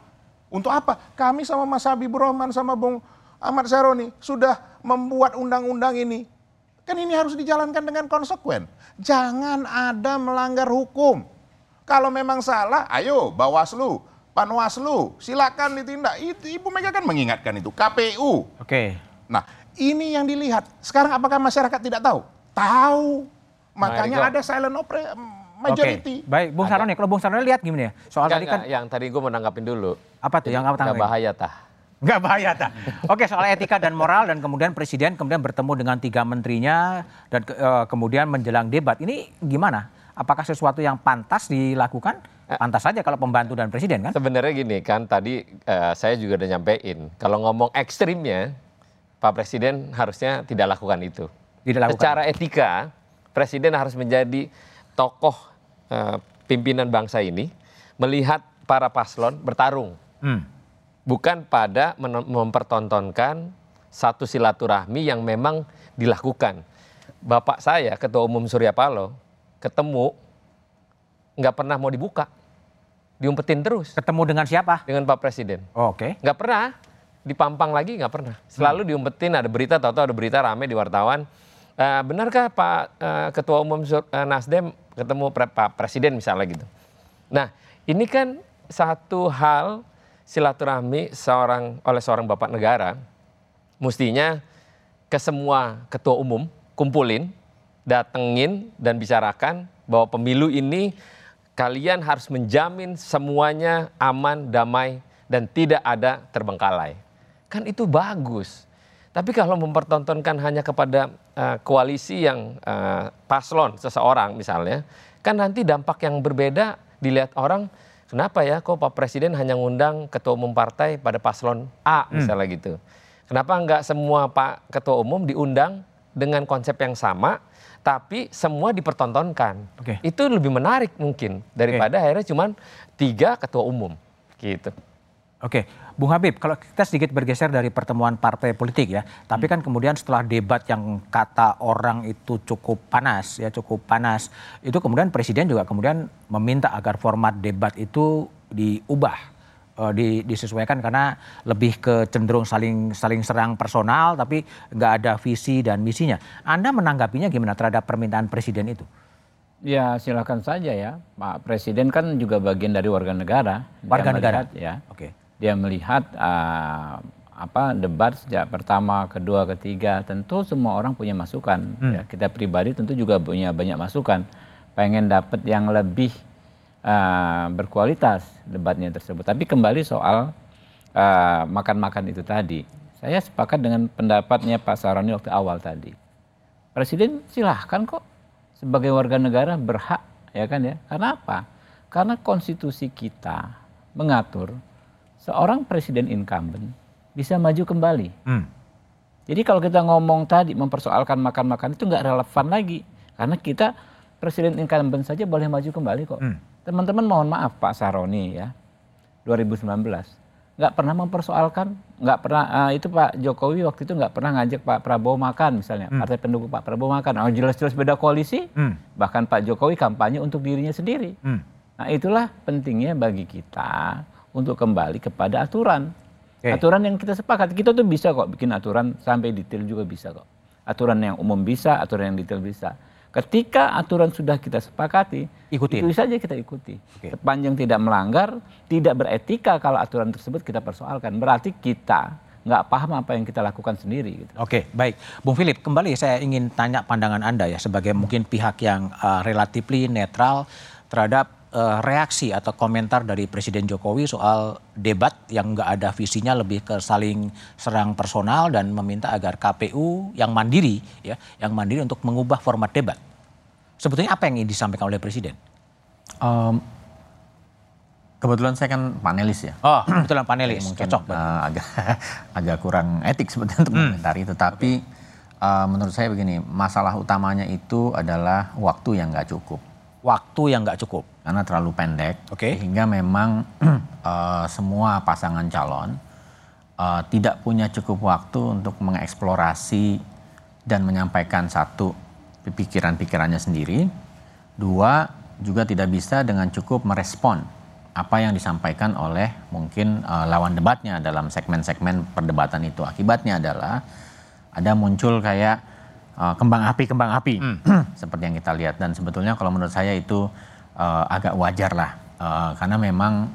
Untuk apa? Kami sama Mas Habibur Rahman sama Bung Ahmad Saroni sudah membuat undang-undang ini. Kan ini harus dijalankan dengan konsekuen. Jangan ada melanggar hukum. Kalau memang salah, ayo Bawaslu, Panwaslu, silakan ditindak. Itu Ibu Mega kan mengingatkan itu. KPU. Oke. Nah, ini yang dilihat. Sekarang apakah masyarakat tidak tahu? Tahu. Makanya ada silent opera, majority. Oke, baik. Bung Saroni, kalau Bung Saroni lihat gimana ya? Soal Enggak, tadi kan enggak, yang tadi gue mau nanggapin dulu. apa tuh yang apa Enggak tanggapin? bahaya tah. Nggak bahaya tak? Oke soal etika dan moral dan kemudian presiden kemudian bertemu dengan tiga menterinya dan ke- eh, kemudian menjelang debat ini gimana? Apakah sesuatu yang pantas dilakukan? Pantas saja kalau pembantu dan presiden kan? Sebenarnya gini kan tadi eh, saya juga udah nyampein kalau ngomong ekstrimnya Pak Presiden harusnya tidak lakukan itu. Secara etika Presiden harus menjadi tokoh eh, pimpinan bangsa ini melihat para paslon bertarung. Hmm. Bukan pada mempertontonkan satu silaturahmi yang memang dilakukan. Bapak saya Ketua Umum Surya Paloh ketemu nggak pernah mau dibuka, diumpetin terus. Ketemu dengan siapa? Dengan Pak Presiden. Oh, Oke. Nggak pernah. Dipampang lagi nggak pernah. Selalu diumpetin ada berita, tahu-tahu ada berita rame di wartawan. Eh, benarkah Pak eh, Ketua Umum eh, Nasdem ketemu Pak Presiden misalnya gitu. Nah ini kan satu hal silaturahmi seorang oleh seorang bapak negara mestinya ke semua ketua umum kumpulin, datengin dan bicarakan bahwa pemilu ini kalian harus menjamin semuanya aman, damai dan tidak ada terbengkalai. Kan itu bagus. Tapi kalau mempertontonkan hanya kepada eh, koalisi yang eh, paslon seseorang misalnya, kan nanti dampak yang berbeda dilihat orang kenapa ya kok Pak Presiden hanya ngundang ketua umum partai pada paslon A misalnya gitu. Kenapa nggak semua Pak Ketua Umum diundang dengan konsep yang sama, tapi semua dipertontonkan. Oke. Itu lebih menarik mungkin daripada akhirnya cuman tiga ketua umum gitu. Oke, Bung Habib, kalau kita sedikit bergeser dari pertemuan partai politik ya, tapi kan kemudian setelah debat yang kata orang itu cukup panas ya, cukup panas, itu kemudian presiden juga kemudian meminta agar format debat itu diubah, eh, di- disesuaikan karena lebih ke cenderung saling saling serang personal, tapi nggak ada visi dan misinya. Anda menanggapinya gimana terhadap permintaan presiden itu? Ya silakan saja ya, Pak Presiden kan juga bagian dari warga negara. Warga negara? melihat, ya. Oke. Dia melihat ah, apa debat sejak pertama, kedua, ketiga, tentu semua orang punya masukan. Hmm. Ya, kita pribadi tentu juga punya banyak masukan. Pengen dapat yang lebih uh, berkualitas debatnya tersebut. Tapi kembali soal uh, makan-makan itu tadi, saya sepakat dengan pendapatnya Pak Saroni waktu awal tadi. Presiden silahkan kok sebagai warga negara berhak ya kan ya. Karena apa? Karena konstitusi kita mengatur seorang presiden incumbent bisa maju kembali. Hmm. Jadi kalau kita ngomong tadi mempersoalkan makan-makan itu nggak relevan lagi karena kita presiden incumbent saja boleh maju kembali kok. Hmm. Teman-teman mohon maaf Pak Saroni ya 2019 nggak pernah mempersoalkan nggak pernah uh, itu Pak Jokowi waktu itu nggak pernah ngajak Pak Prabowo makan misalnya Hmm. partai pendukung Pak Prabowo makan oh jelas-jelas beda koalisi Hmm. bahkan Pak Jokowi kampanye untuk dirinya sendiri Hmm. nah itulah pentingnya bagi kita untuk kembali kepada aturan Oke. aturan yang kita sepakati kita tuh bisa kok bikin aturan sampai detail juga bisa kok aturan yang umum bisa aturan yang detail bisa ketika aturan sudah kita sepakati Ikutin. itu saja kita ikuti sepanjang tidak melanggar tidak beretika kalau aturan tersebut kita persoalkan berarti kita nggak paham apa yang kita lakukan sendiri gitu. Oke, baik. Bung Philip, kembali saya ingin tanya pandangan Anda ya sebagai mungkin pihak yang uh, relatively netral terhadap uh, reaksi atau komentar dari Presiden Jokowi soal debat yang nggak ada visinya lebih ke saling serang personal dan meminta agar KPU yang mandiri ya, yang mandiri untuk mengubah format debat. Sebetulnya apa yang ingin disampaikan oleh Presiden? Em, kebetulan saya kan panelis ya. Oh, kebetulan panelis. Mungkin Cocok. eh, agak [LAUGHS] agak kurang etik sebetulnya untuk mengomentari itu. Tapi eh, menurut saya begini, masalah utamanya itu adalah waktu yang nggak cukup. Waktu yang nggak cukup. Karena terlalu pendek. Oke. Sehingga memang [CLEARS THROAT] eh, semua pasangan calon eh, tidak punya cukup waktu untuk mengeksplorasi dan menyampaikan satu pikiran-pikirannya sendiri. Dua, juga tidak bisa dengan cukup merespon apa yang disampaikan oleh mungkin eh, lawan debatnya dalam segmen-segmen perdebatan itu. Akibatnya adalah ada muncul kayak eh, kembang api kembang api [CLEARS THROAT] seperti yang kita lihat dan sebetulnya kalau menurut saya itu eh, agak wajar lah Eh, karena memang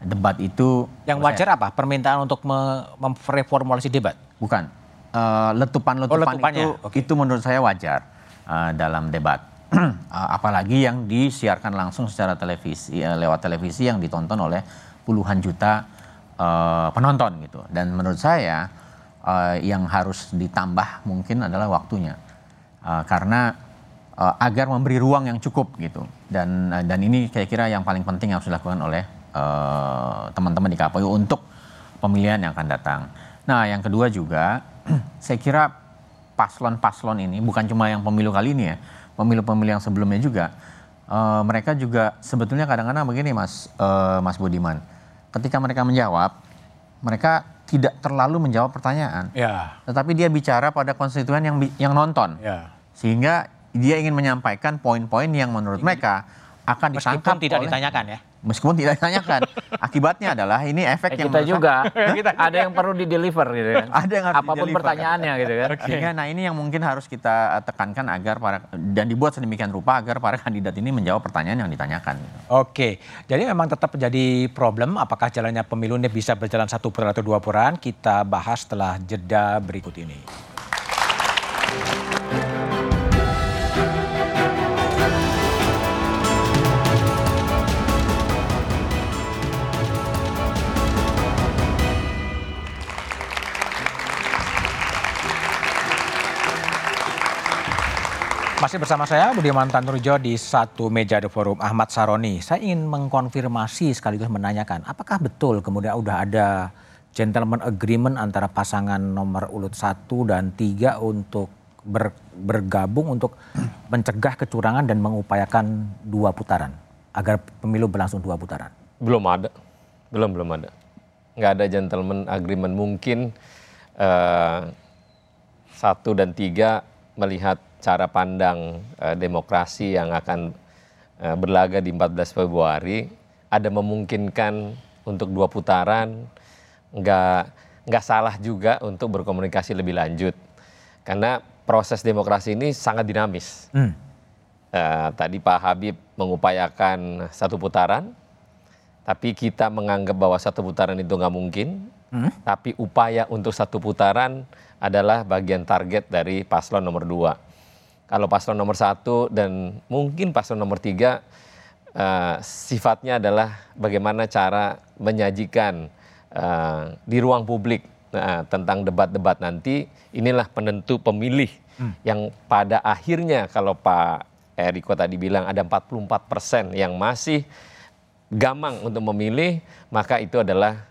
debat itu Yang wajar apa? Permintaan untuk me- memreformulasi debat? bukan Eh, letupan-letupan Oh, letupannya. itu itu menurut saya wajar eh, dalam debat [CLEARS THROAT] apalagi yang disiarkan langsung secara televisi lewat televisi yang ditonton oleh puluhan juta eh, penonton gitu dan menurut saya eh, yang harus ditambah mungkin adalah waktunya Eh, karena eh, agar memberi ruang yang cukup gitu dan eh, dan ini kira-kira yang paling penting yang harus dilakukan oleh eh, teman-teman di KPU untuk pemilihan yang akan datang. Nah yang kedua juga [CLEARS THROAT] saya kira paslon-paslon ini bukan cuma yang pemilu kali ini ya, pemilu-pemilu yang sebelumnya juga eh, mereka juga sebetulnya kadang-kadang begini Mas eh, Mas Budiman, ketika mereka menjawab mereka tidak terlalu menjawab pertanyaan, Ya. tetapi dia bicara pada konstituen yang yang nonton, Ya. sehingga dia ingin menyampaikan poin-poin yang menurut mereka akan Meskipun ditangkap tidak oleh- ditanyakan ya. Meskipun tidak ditanyakan, akibatnya adalah ini efek Eh, yang kita juga ada yang perlu di deliver gitu kan. [LAUGHS] ada yang harus apa pun di-deliver. pertanyaannya gitu kan. Sehingga nah ini yang mungkin harus kita eh, tekankan agar para dan dibuat sedemikian rupa agar para kandidat ini menjawab pertanyaan yang ditanyakan. Oke, jadi memang tetap menjadi problem apakah jalannya pemilu ini bisa berjalan satu putaran atau dua putaran. Kita bahas setelah jeda berikut ini. Masih bersama saya Budiman Tanurjo di satu meja The Forum Ahmad Saroni. Saya ingin mengkonfirmasi sekaligus menanyakan apakah betul kemudian udah ada gentleman agreement antara pasangan nomor urut 1 dan 3 untuk ber- bergabung untuk mencegah kecurangan dan mengupayakan dua putaran agar pemilu berlangsung dua putaran. Belum ada, belum belum ada. Nggak ada gentleman agreement mungkin eh, satu dan tiga melihat cara pandang eh, demokrasi yang akan eh, berlaga di 14 Februari ada memungkinkan untuk dua putaran nggak nggak salah juga untuk berkomunikasi lebih lanjut karena proses demokrasi ini sangat dinamis. Hmm. Eh, tadi Pak Habib mengupayakan satu putaran, tapi kita menganggap bahwa satu putaran itu nggak mungkin. Tapi upaya untuk satu putaran adalah bagian target dari paslon nomor dua. Kalau paslon nomor satu dan mungkin paslon nomor tiga eh, sifatnya adalah bagaimana cara menyajikan eh, di ruang publik nah, tentang debat-debat nanti. Inilah penentu pemilih yang pada akhirnya kalau Pak Eriko tadi bilang ada 44 persen yang masih gamang untuk memilih, maka itu adalah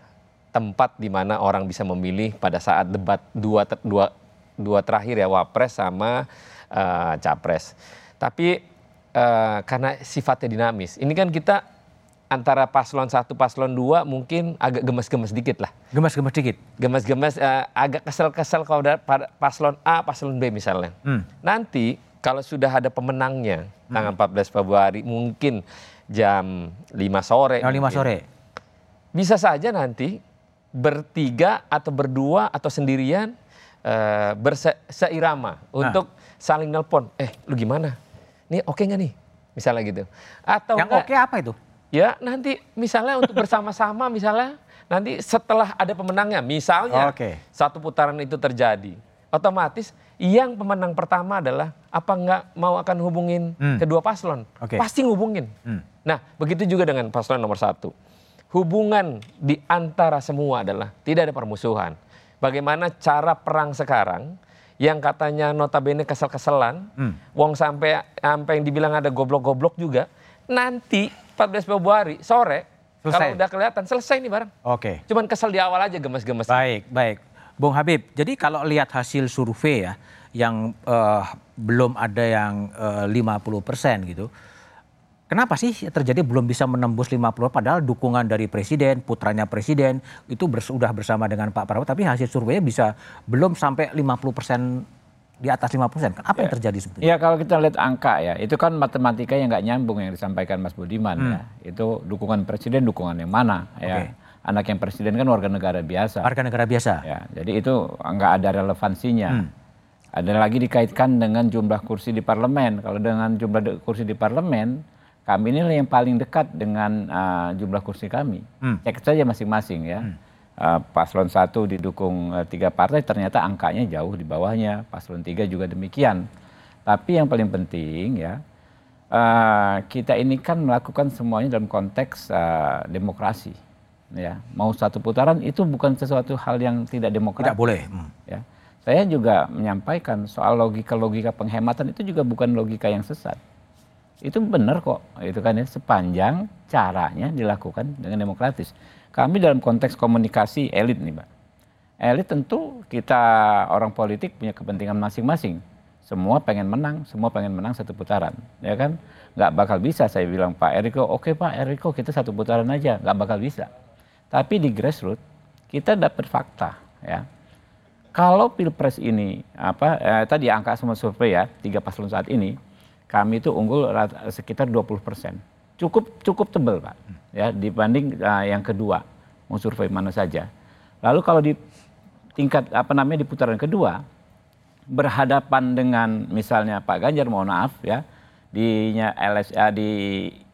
tempat di mana orang bisa memilih pada saat debat dua dua dua terakhir ya wapres sama eh, capres. Tapi eh, karena sifatnya dinamis, ini kan kita antara paslon satu paslon dua mungkin agak gemes-gemes dikit lah. Gemes-gemes dikit. Gemes-gemes eh, agak kesel-kesel kalau ada paslon A, paslon B misalnya. Hmm. Nanti kalau sudah ada pemenangnya tanggal 14 Februari mungkin jam 5 sore. Jam 5 mungkin. sore. Bisa saja nanti bertiga atau berdua atau sendirian eh, berse seirama untuk saling nelpon. Eh, lu gimana? Nih oke nggak nih? Misalnya gitu. Atau Yang oke apa itu? Ya nanti misalnya untuk bersama-sama misalnya nanti setelah ada pemenangnya misalnya Oke. satu putaran itu terjadi otomatis yang pemenang pertama adalah apa nggak mau akan hubungin Hmm. kedua paslon Oke. pasti ngubungin Hmm. nah begitu juga dengan paslon nomor satu hubungan di antara semua adalah tidak ada permusuhan bagaimana cara perang sekarang yang katanya notabene kesel-keselan Hmm. Wong sampai sampai yang dibilang ada goblok-goblok juga. Nanti 14 Februari sore Selesai. kalau udah kelihatan selesai nih bareng. Oke. Cuman kesel di awal aja gemes-gemes. Baik, baik. Bung Habib, jadi kalau lihat hasil survei ya, yang eh, belum ada yang eh, 50 persen gitu, kenapa sih terjadi belum bisa menembus 50 padahal dukungan dari presiden, putranya presiden itu sudah bersama dengan Pak Prabowo, tapi hasil surveinya bisa belum sampai 50 persen di atas 50 persen. Apa yang terjadi sebetulnya? Ya kalau kita lihat angka ya, itu kan matematika yang nggak nyambung yang disampaikan Mas Budiman Hmm. ya. Itu dukungan presiden, dukungan yang mana ya. Anak yang presiden kan warga negara biasa. Warga negara biasa. Ya, jadi itu nggak ada relevansinya. Hmm. Ada lagi dikaitkan dengan jumlah kursi di parlemen. Kalau dengan jumlah kursi di parlemen, kami ini yang paling dekat dengan uh, jumlah kursi kami. Hmm. Cek saja masing-masing ya. Uh, paslon satu didukung uh, tiga partai, ternyata angkanya jauh di bawahnya. Paslon tiga juga demikian. Tapi yang paling penting ya, uh, kita ini kan melakukan semuanya dalam konteks uh, demokrasi. Ya, mau satu putaran itu bukan sesuatu hal yang tidak demokratis. Tidak boleh. Hmm. Ya, saya juga menyampaikan soal logika-logika penghematan itu juga bukan logika yang sesat. Itu benar kok, itu kan ya sepanjang caranya dilakukan dengan demokratis. Kami dalam konteks komunikasi elit nih, Mbak. Elit tentu kita orang politik punya kepentingan masing-masing. Semua pengen menang, semua pengen menang satu putaran, ya kan? Nggak bakal bisa saya bilang Pak Eriko, oke Pak Eriko kita satu putaran aja, nggak bakal bisa. Tapi di grassroots kita dapat fakta, ya. Kalau pilpres ini apa eh, tadi angka semua survei ya tiga paslon saat ini kami itu unggul sekitar 20 persen. Cukup cukup tebel pak ya dibanding eh, yang kedua mau survei mana saja. Lalu kalau di tingkat apa namanya di putaran kedua berhadapan dengan misalnya Pak Ganjar mohon maaf ya di LSA di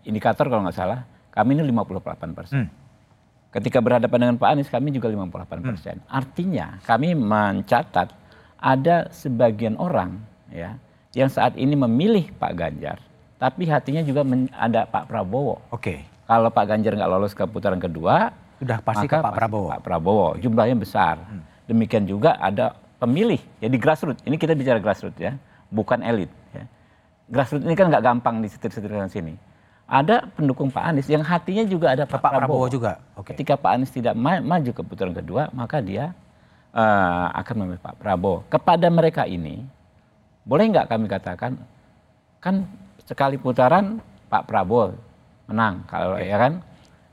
indikator kalau nggak salah kami ini 58 persen. Ketika berhadapan dengan Pak Anies kami juga 58 persen. Artinya kami mencatat ada sebagian orang ya yang saat ini memilih Pak Ganjar, tapi hatinya juga ada Pak Prabowo. Oke. Kalau Pak Ganjar nggak lolos ke putaran kedua, Sudah pasti maka ke Pak Prabowo. Pak Prabowo jumlahnya besar. Demikian juga ada pemilih jadi grassroots. Ini kita bicara grassroots ya, bukan elit. Ya. Grassroots ini kan nggak gampang di sini. Ada pendukung Pak Anies yang hatinya juga ada Pak, Prabowo juga. Oke. Ketika Pak Anies tidak ma- maju ke putaran kedua, maka dia eh, akan memilih Pak Prabowo. Kepada mereka ini, boleh nggak kami katakan, kan sekali putaran Pak Prabowo menang, kalau ya kan,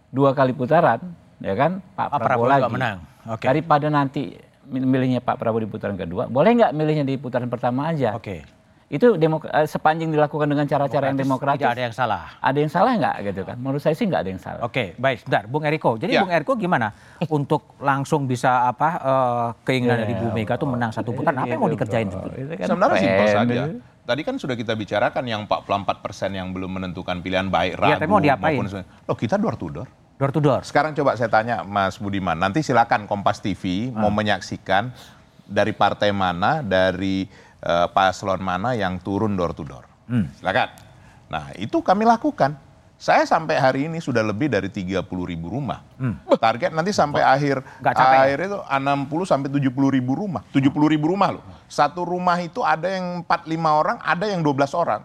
dua kali putaran, ya kan Pak, Pak Prabowo, Prabowo lagi. menang. Oke. Daripada nanti milihnya Pak Prabowo di putaran kedua, boleh nggak milihnya di putaran pertama aja? Oke. Itu demok- eh, sepanjang dilakukan dengan cara-cara yang demokratis. Tidak ada yang salah. Ada yang salah nggak gitu kan? Menurut saya sih nggak ada yang salah. Oke, baik. Sebentar, Bung Eriko. Jadi Ya. Bung Eriko gimana untuk langsung bisa apa eh, keinginan Ya, dari Bu Mega tuh menang satu putaran? Apa yang mau dikerjain sebetulnya? kan Sebenarnya simpel saja. Tadi kan sudah kita bicarakan yang 44 persen yang belum menentukan pilihan baik Iya, ragu tapi mau diapain? maupun loh kita door to door. Door to door. Sekarang coba saya tanya Mas Budiman, nanti silakan Kompas TV mau Ah. menyaksikan dari partai mana, dari eh, paslon mana yang turun door to door. Hmm. Silakan. Nah, itu kami lakukan. Saya sampai hari ini sudah lebih dari 30 ribu rumah. Hmm. Target nanti sampai akhir Nggak capek ya? akhir itu 60 sampai 70 ribu rumah. 70 ribu rumah loh. Satu rumah itu ada yang 4 5 orang, ada yang 12 orang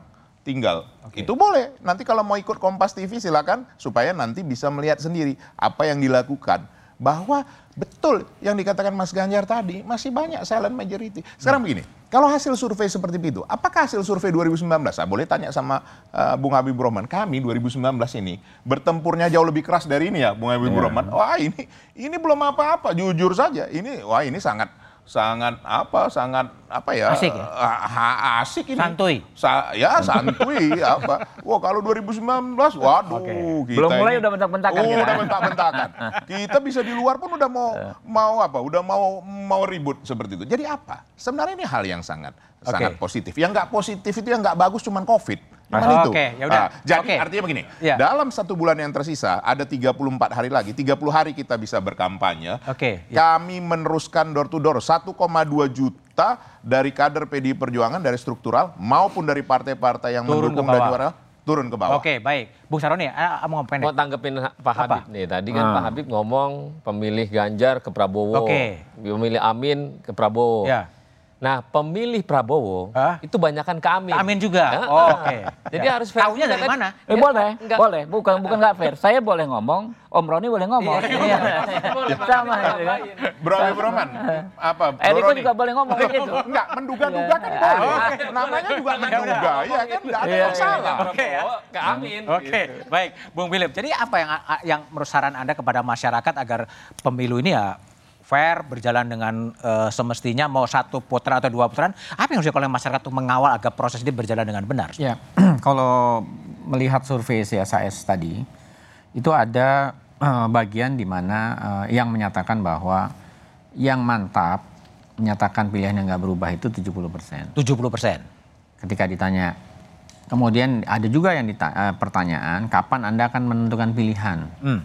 tinggal. Itu boleh. Nanti kalau mau ikut Kompas TV silakan supaya nanti bisa melihat sendiri apa yang dilakukan. Bahwa betul yang dikatakan Mas Ganjar tadi masih banyak silent majority. Sekarang begini, kalau hasil survei seperti itu, apakah hasil survei 2019? Nah, boleh tanya sama uh, Bung Habib Rohman. Kami 2019 ini bertempurnya jauh lebih keras dari ini ya, Bung Habib Iya. Rohman. Wah ini ini belum apa-apa, jujur saja. Ini wah ini sangat sangat apa sangat apa ya Asik ya? ah, asik ini. Santuy. Sa- ya [LAUGHS] santuy apa. Wah kalau 2019 waduh kita Belum mulai ini- udah bentak-bentakan oh, kita. udah bentak-bentakan. [LAUGHS] Kita bisa di luar pun udah mau mau apa udah mau mau ribut seperti itu. Jadi apa? Sebenarnya ini hal yang sangat Oke. sangat positif. Yang nggak positif itu yang nggak bagus cuman covid cuman Oh, itu oke, ya udah. Ah, jadi Oke. artinya begini Ya. dalam satu bulan yang tersisa ada 34 hari lagi 30 hari kita bisa berkampanye Oke. ya. kami meneruskan door to door 1,2 juta dari kader PDI Perjuangan dari struktural maupun dari partai-partai yang Turun mendukung ke dan juara turun ke bawah. Oke, baik. Bung Saroni, ah, mau pendek. Mau tanggepin Pak Habib nih. Tadi kan Ah. Pak Habib ngomong pemilih Ganjar ke Prabowo. Oke. Pemilih Amin ke Prabowo. Ya. Nah, pemilih Prabowo itu banyakan ke Amin. Amin juga. Ah, Oh, oke. Jadi Ya. harus fair Taunya juga dari mana? Eh, Ya, boleh, enggak. boleh. Bukan bukan nggak fair. Saya boleh ngomong, Om Roni boleh ngomong. Iya. Sama gitu kan. Bro Habib Rohman, apa? Bro Eriko Roni? juga boleh ngomong gitu. [LAUGHS] Enggak, menduga-duga kan boleh. Namanya juga menduga, ya kan enggak ada Iya, masalah. Oke ya. Ke Amin. Oke, baik. Bung Philip, jadi apa yang yang menurut saran Anda kepada masyarakat agar pemilu ini ya fair, berjalan dengan eh, semestinya, mau satu putaran atau dua putaran, apa yang harus oleh masyarakat untuk mengawal agar proses ini berjalan dengan benar? Ya, [CLEARS THROAT] kalau melihat survei CSIS tadi, itu ada eh, bagian di mana eh, yang menyatakan bahwa yang mantap menyatakan pilihan yang nggak berubah itu 70 persen. 70 persen. Ketika ditanya, kemudian ada juga yang dita- pertanyaan, kapan Anda akan menentukan pilihan? Hmm.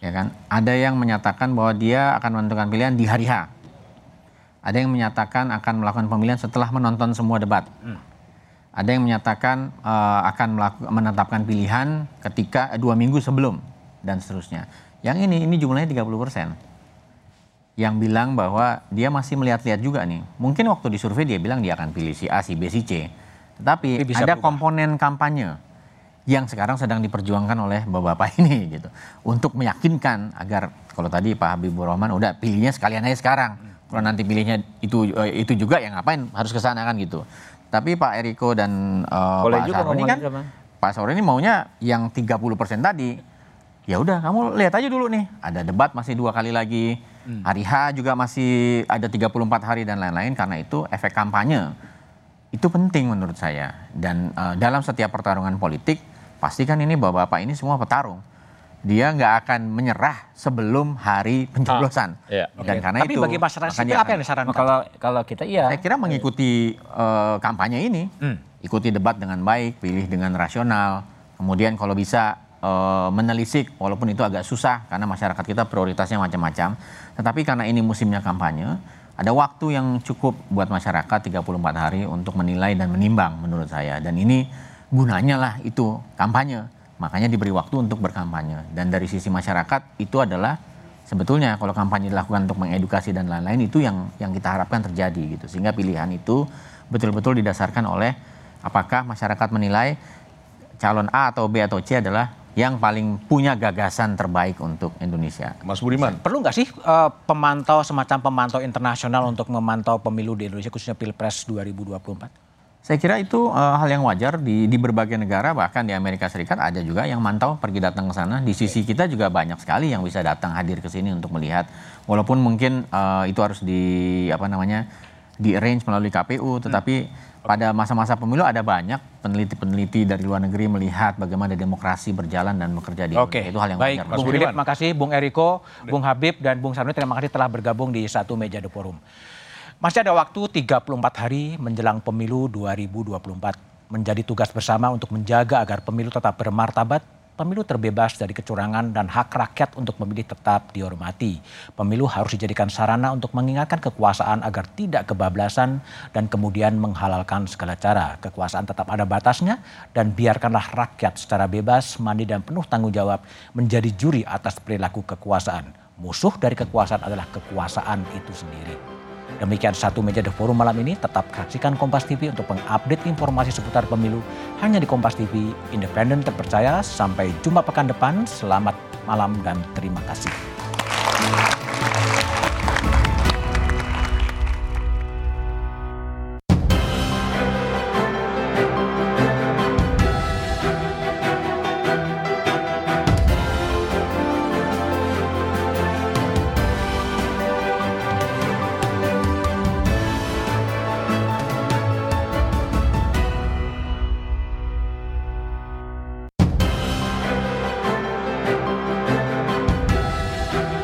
Ya kan? Ada yang menyatakan bahwa dia akan menentukan pilihan di hari H. Ada yang menyatakan akan melakukan pemilihan setelah menonton semua debat. Ada yang menyatakan eh, akan menetapkan pilihan ketika eh, dua minggu sebelum dan seterusnya. Yang ini ini jumlahnya 30 persen. Yang bilang bahwa dia masih melihat-lihat juga nih. Mungkin waktu di survei dia bilang dia akan pilih si A, si B, si C. Tetapi ada berubah. komponen kampanye yang sekarang sedang diperjuangkan oleh bapak-bapak ini gitu. Untuk meyakinkan agar kalau tadi Pak Habibur Rahman udah pilihnya sekalian aja sekarang. Kalau nanti pilihnya itu eh, itu juga ya ngapain harus ke sana kan gitu. Tapi Pak Eriko dan Boleh Pak ngomong kan sama. Pak Saroni maunya yang 30% tadi. Ya udah kamu lihat aja dulu nih. Ada debat masih dua kali lagi. Hari H juga masih ada 34 hari dan lain-lain. Karena itu efek kampanye. Itu penting menurut saya. Dan eh, dalam setiap pertarungan politik pastikan ini bapak-bapak ini semua petarung dia nggak akan menyerah sebelum hari pencoblosan iya. dan Oke. karena Tapi itu bagi masyarakat sipil apa yang disarankan? Kalau kalau kita iya. saya kira mengikuti eh, kampanye ini, Hmm. ikuti debat dengan baik, pilih dengan rasional, kemudian kalau bisa eh, menelisik, walaupun itu agak susah karena masyarakat kita prioritasnya macam-macam, tetapi karena ini musimnya kampanye, ada waktu yang cukup buat masyarakat 34 hari untuk menilai dan menimbang menurut saya, dan ini gunanya lah itu kampanye, makanya diberi waktu untuk berkampanye, dan dari sisi masyarakat itu adalah sebetulnya kalau kampanye dilakukan untuk mengedukasi dan lain-lain itu yang yang kita harapkan terjadi gitu sehingga pilihan itu betul-betul didasarkan oleh apakah masyarakat menilai calon A atau B atau C adalah yang paling punya gagasan terbaik untuk Indonesia. Mas Budiman. Perlu nggak sih eh, pemantau semacam pemantau internasional untuk memantau pemilu di Indonesia khususnya Pilpres 2024? Saya kira itu eh, hal yang wajar di di berbagai negara bahkan di Amerika Serikat ada juga yang mantau pergi datang ke sana. Di sisi kita juga banyak sekali yang bisa datang hadir ke sini untuk melihat walaupun mungkin eh, itu harus di apa namanya di arrange melalui KPU tetapi pada masa-masa pemilu ada banyak peneliti-peneliti dari luar negeri melihat bagaimana demokrasi berjalan dan bekerja di Oke, Indonesia. Itu hal yang baik. wajar. Bung Philip, terima kasih. Bung Eriko, Bung Habib, dan Bung Saruni, terima kasih telah bergabung di satu meja The Forum. Masih ada waktu 34 hari menjelang pemilu 2024. Menjadi tugas bersama untuk menjaga agar pemilu tetap bermartabat, pemilu terbebas dari kecurangan dan hak rakyat untuk memilih tetap dihormati. Pemilu harus dijadikan sarana untuk mengingatkan kekuasaan agar tidak kebablasan dan kemudian menghalalkan segala cara. Kekuasaan tetap ada batasnya dan biarkanlah rakyat secara bebas, mandi dan penuh tanggung jawab menjadi juri atas perilaku kekuasaan. Musuh dari kekuasaan adalah kekuasaan itu sendiri. Demikian satu meja The Forum malam ini. Tetap saksikan Kompas TV untuk mengupdate informasi seputar pemilu hanya di Kompas TV, independen terpercaya. Sampai jumpa pekan depan. Selamat malam dan terima kasih.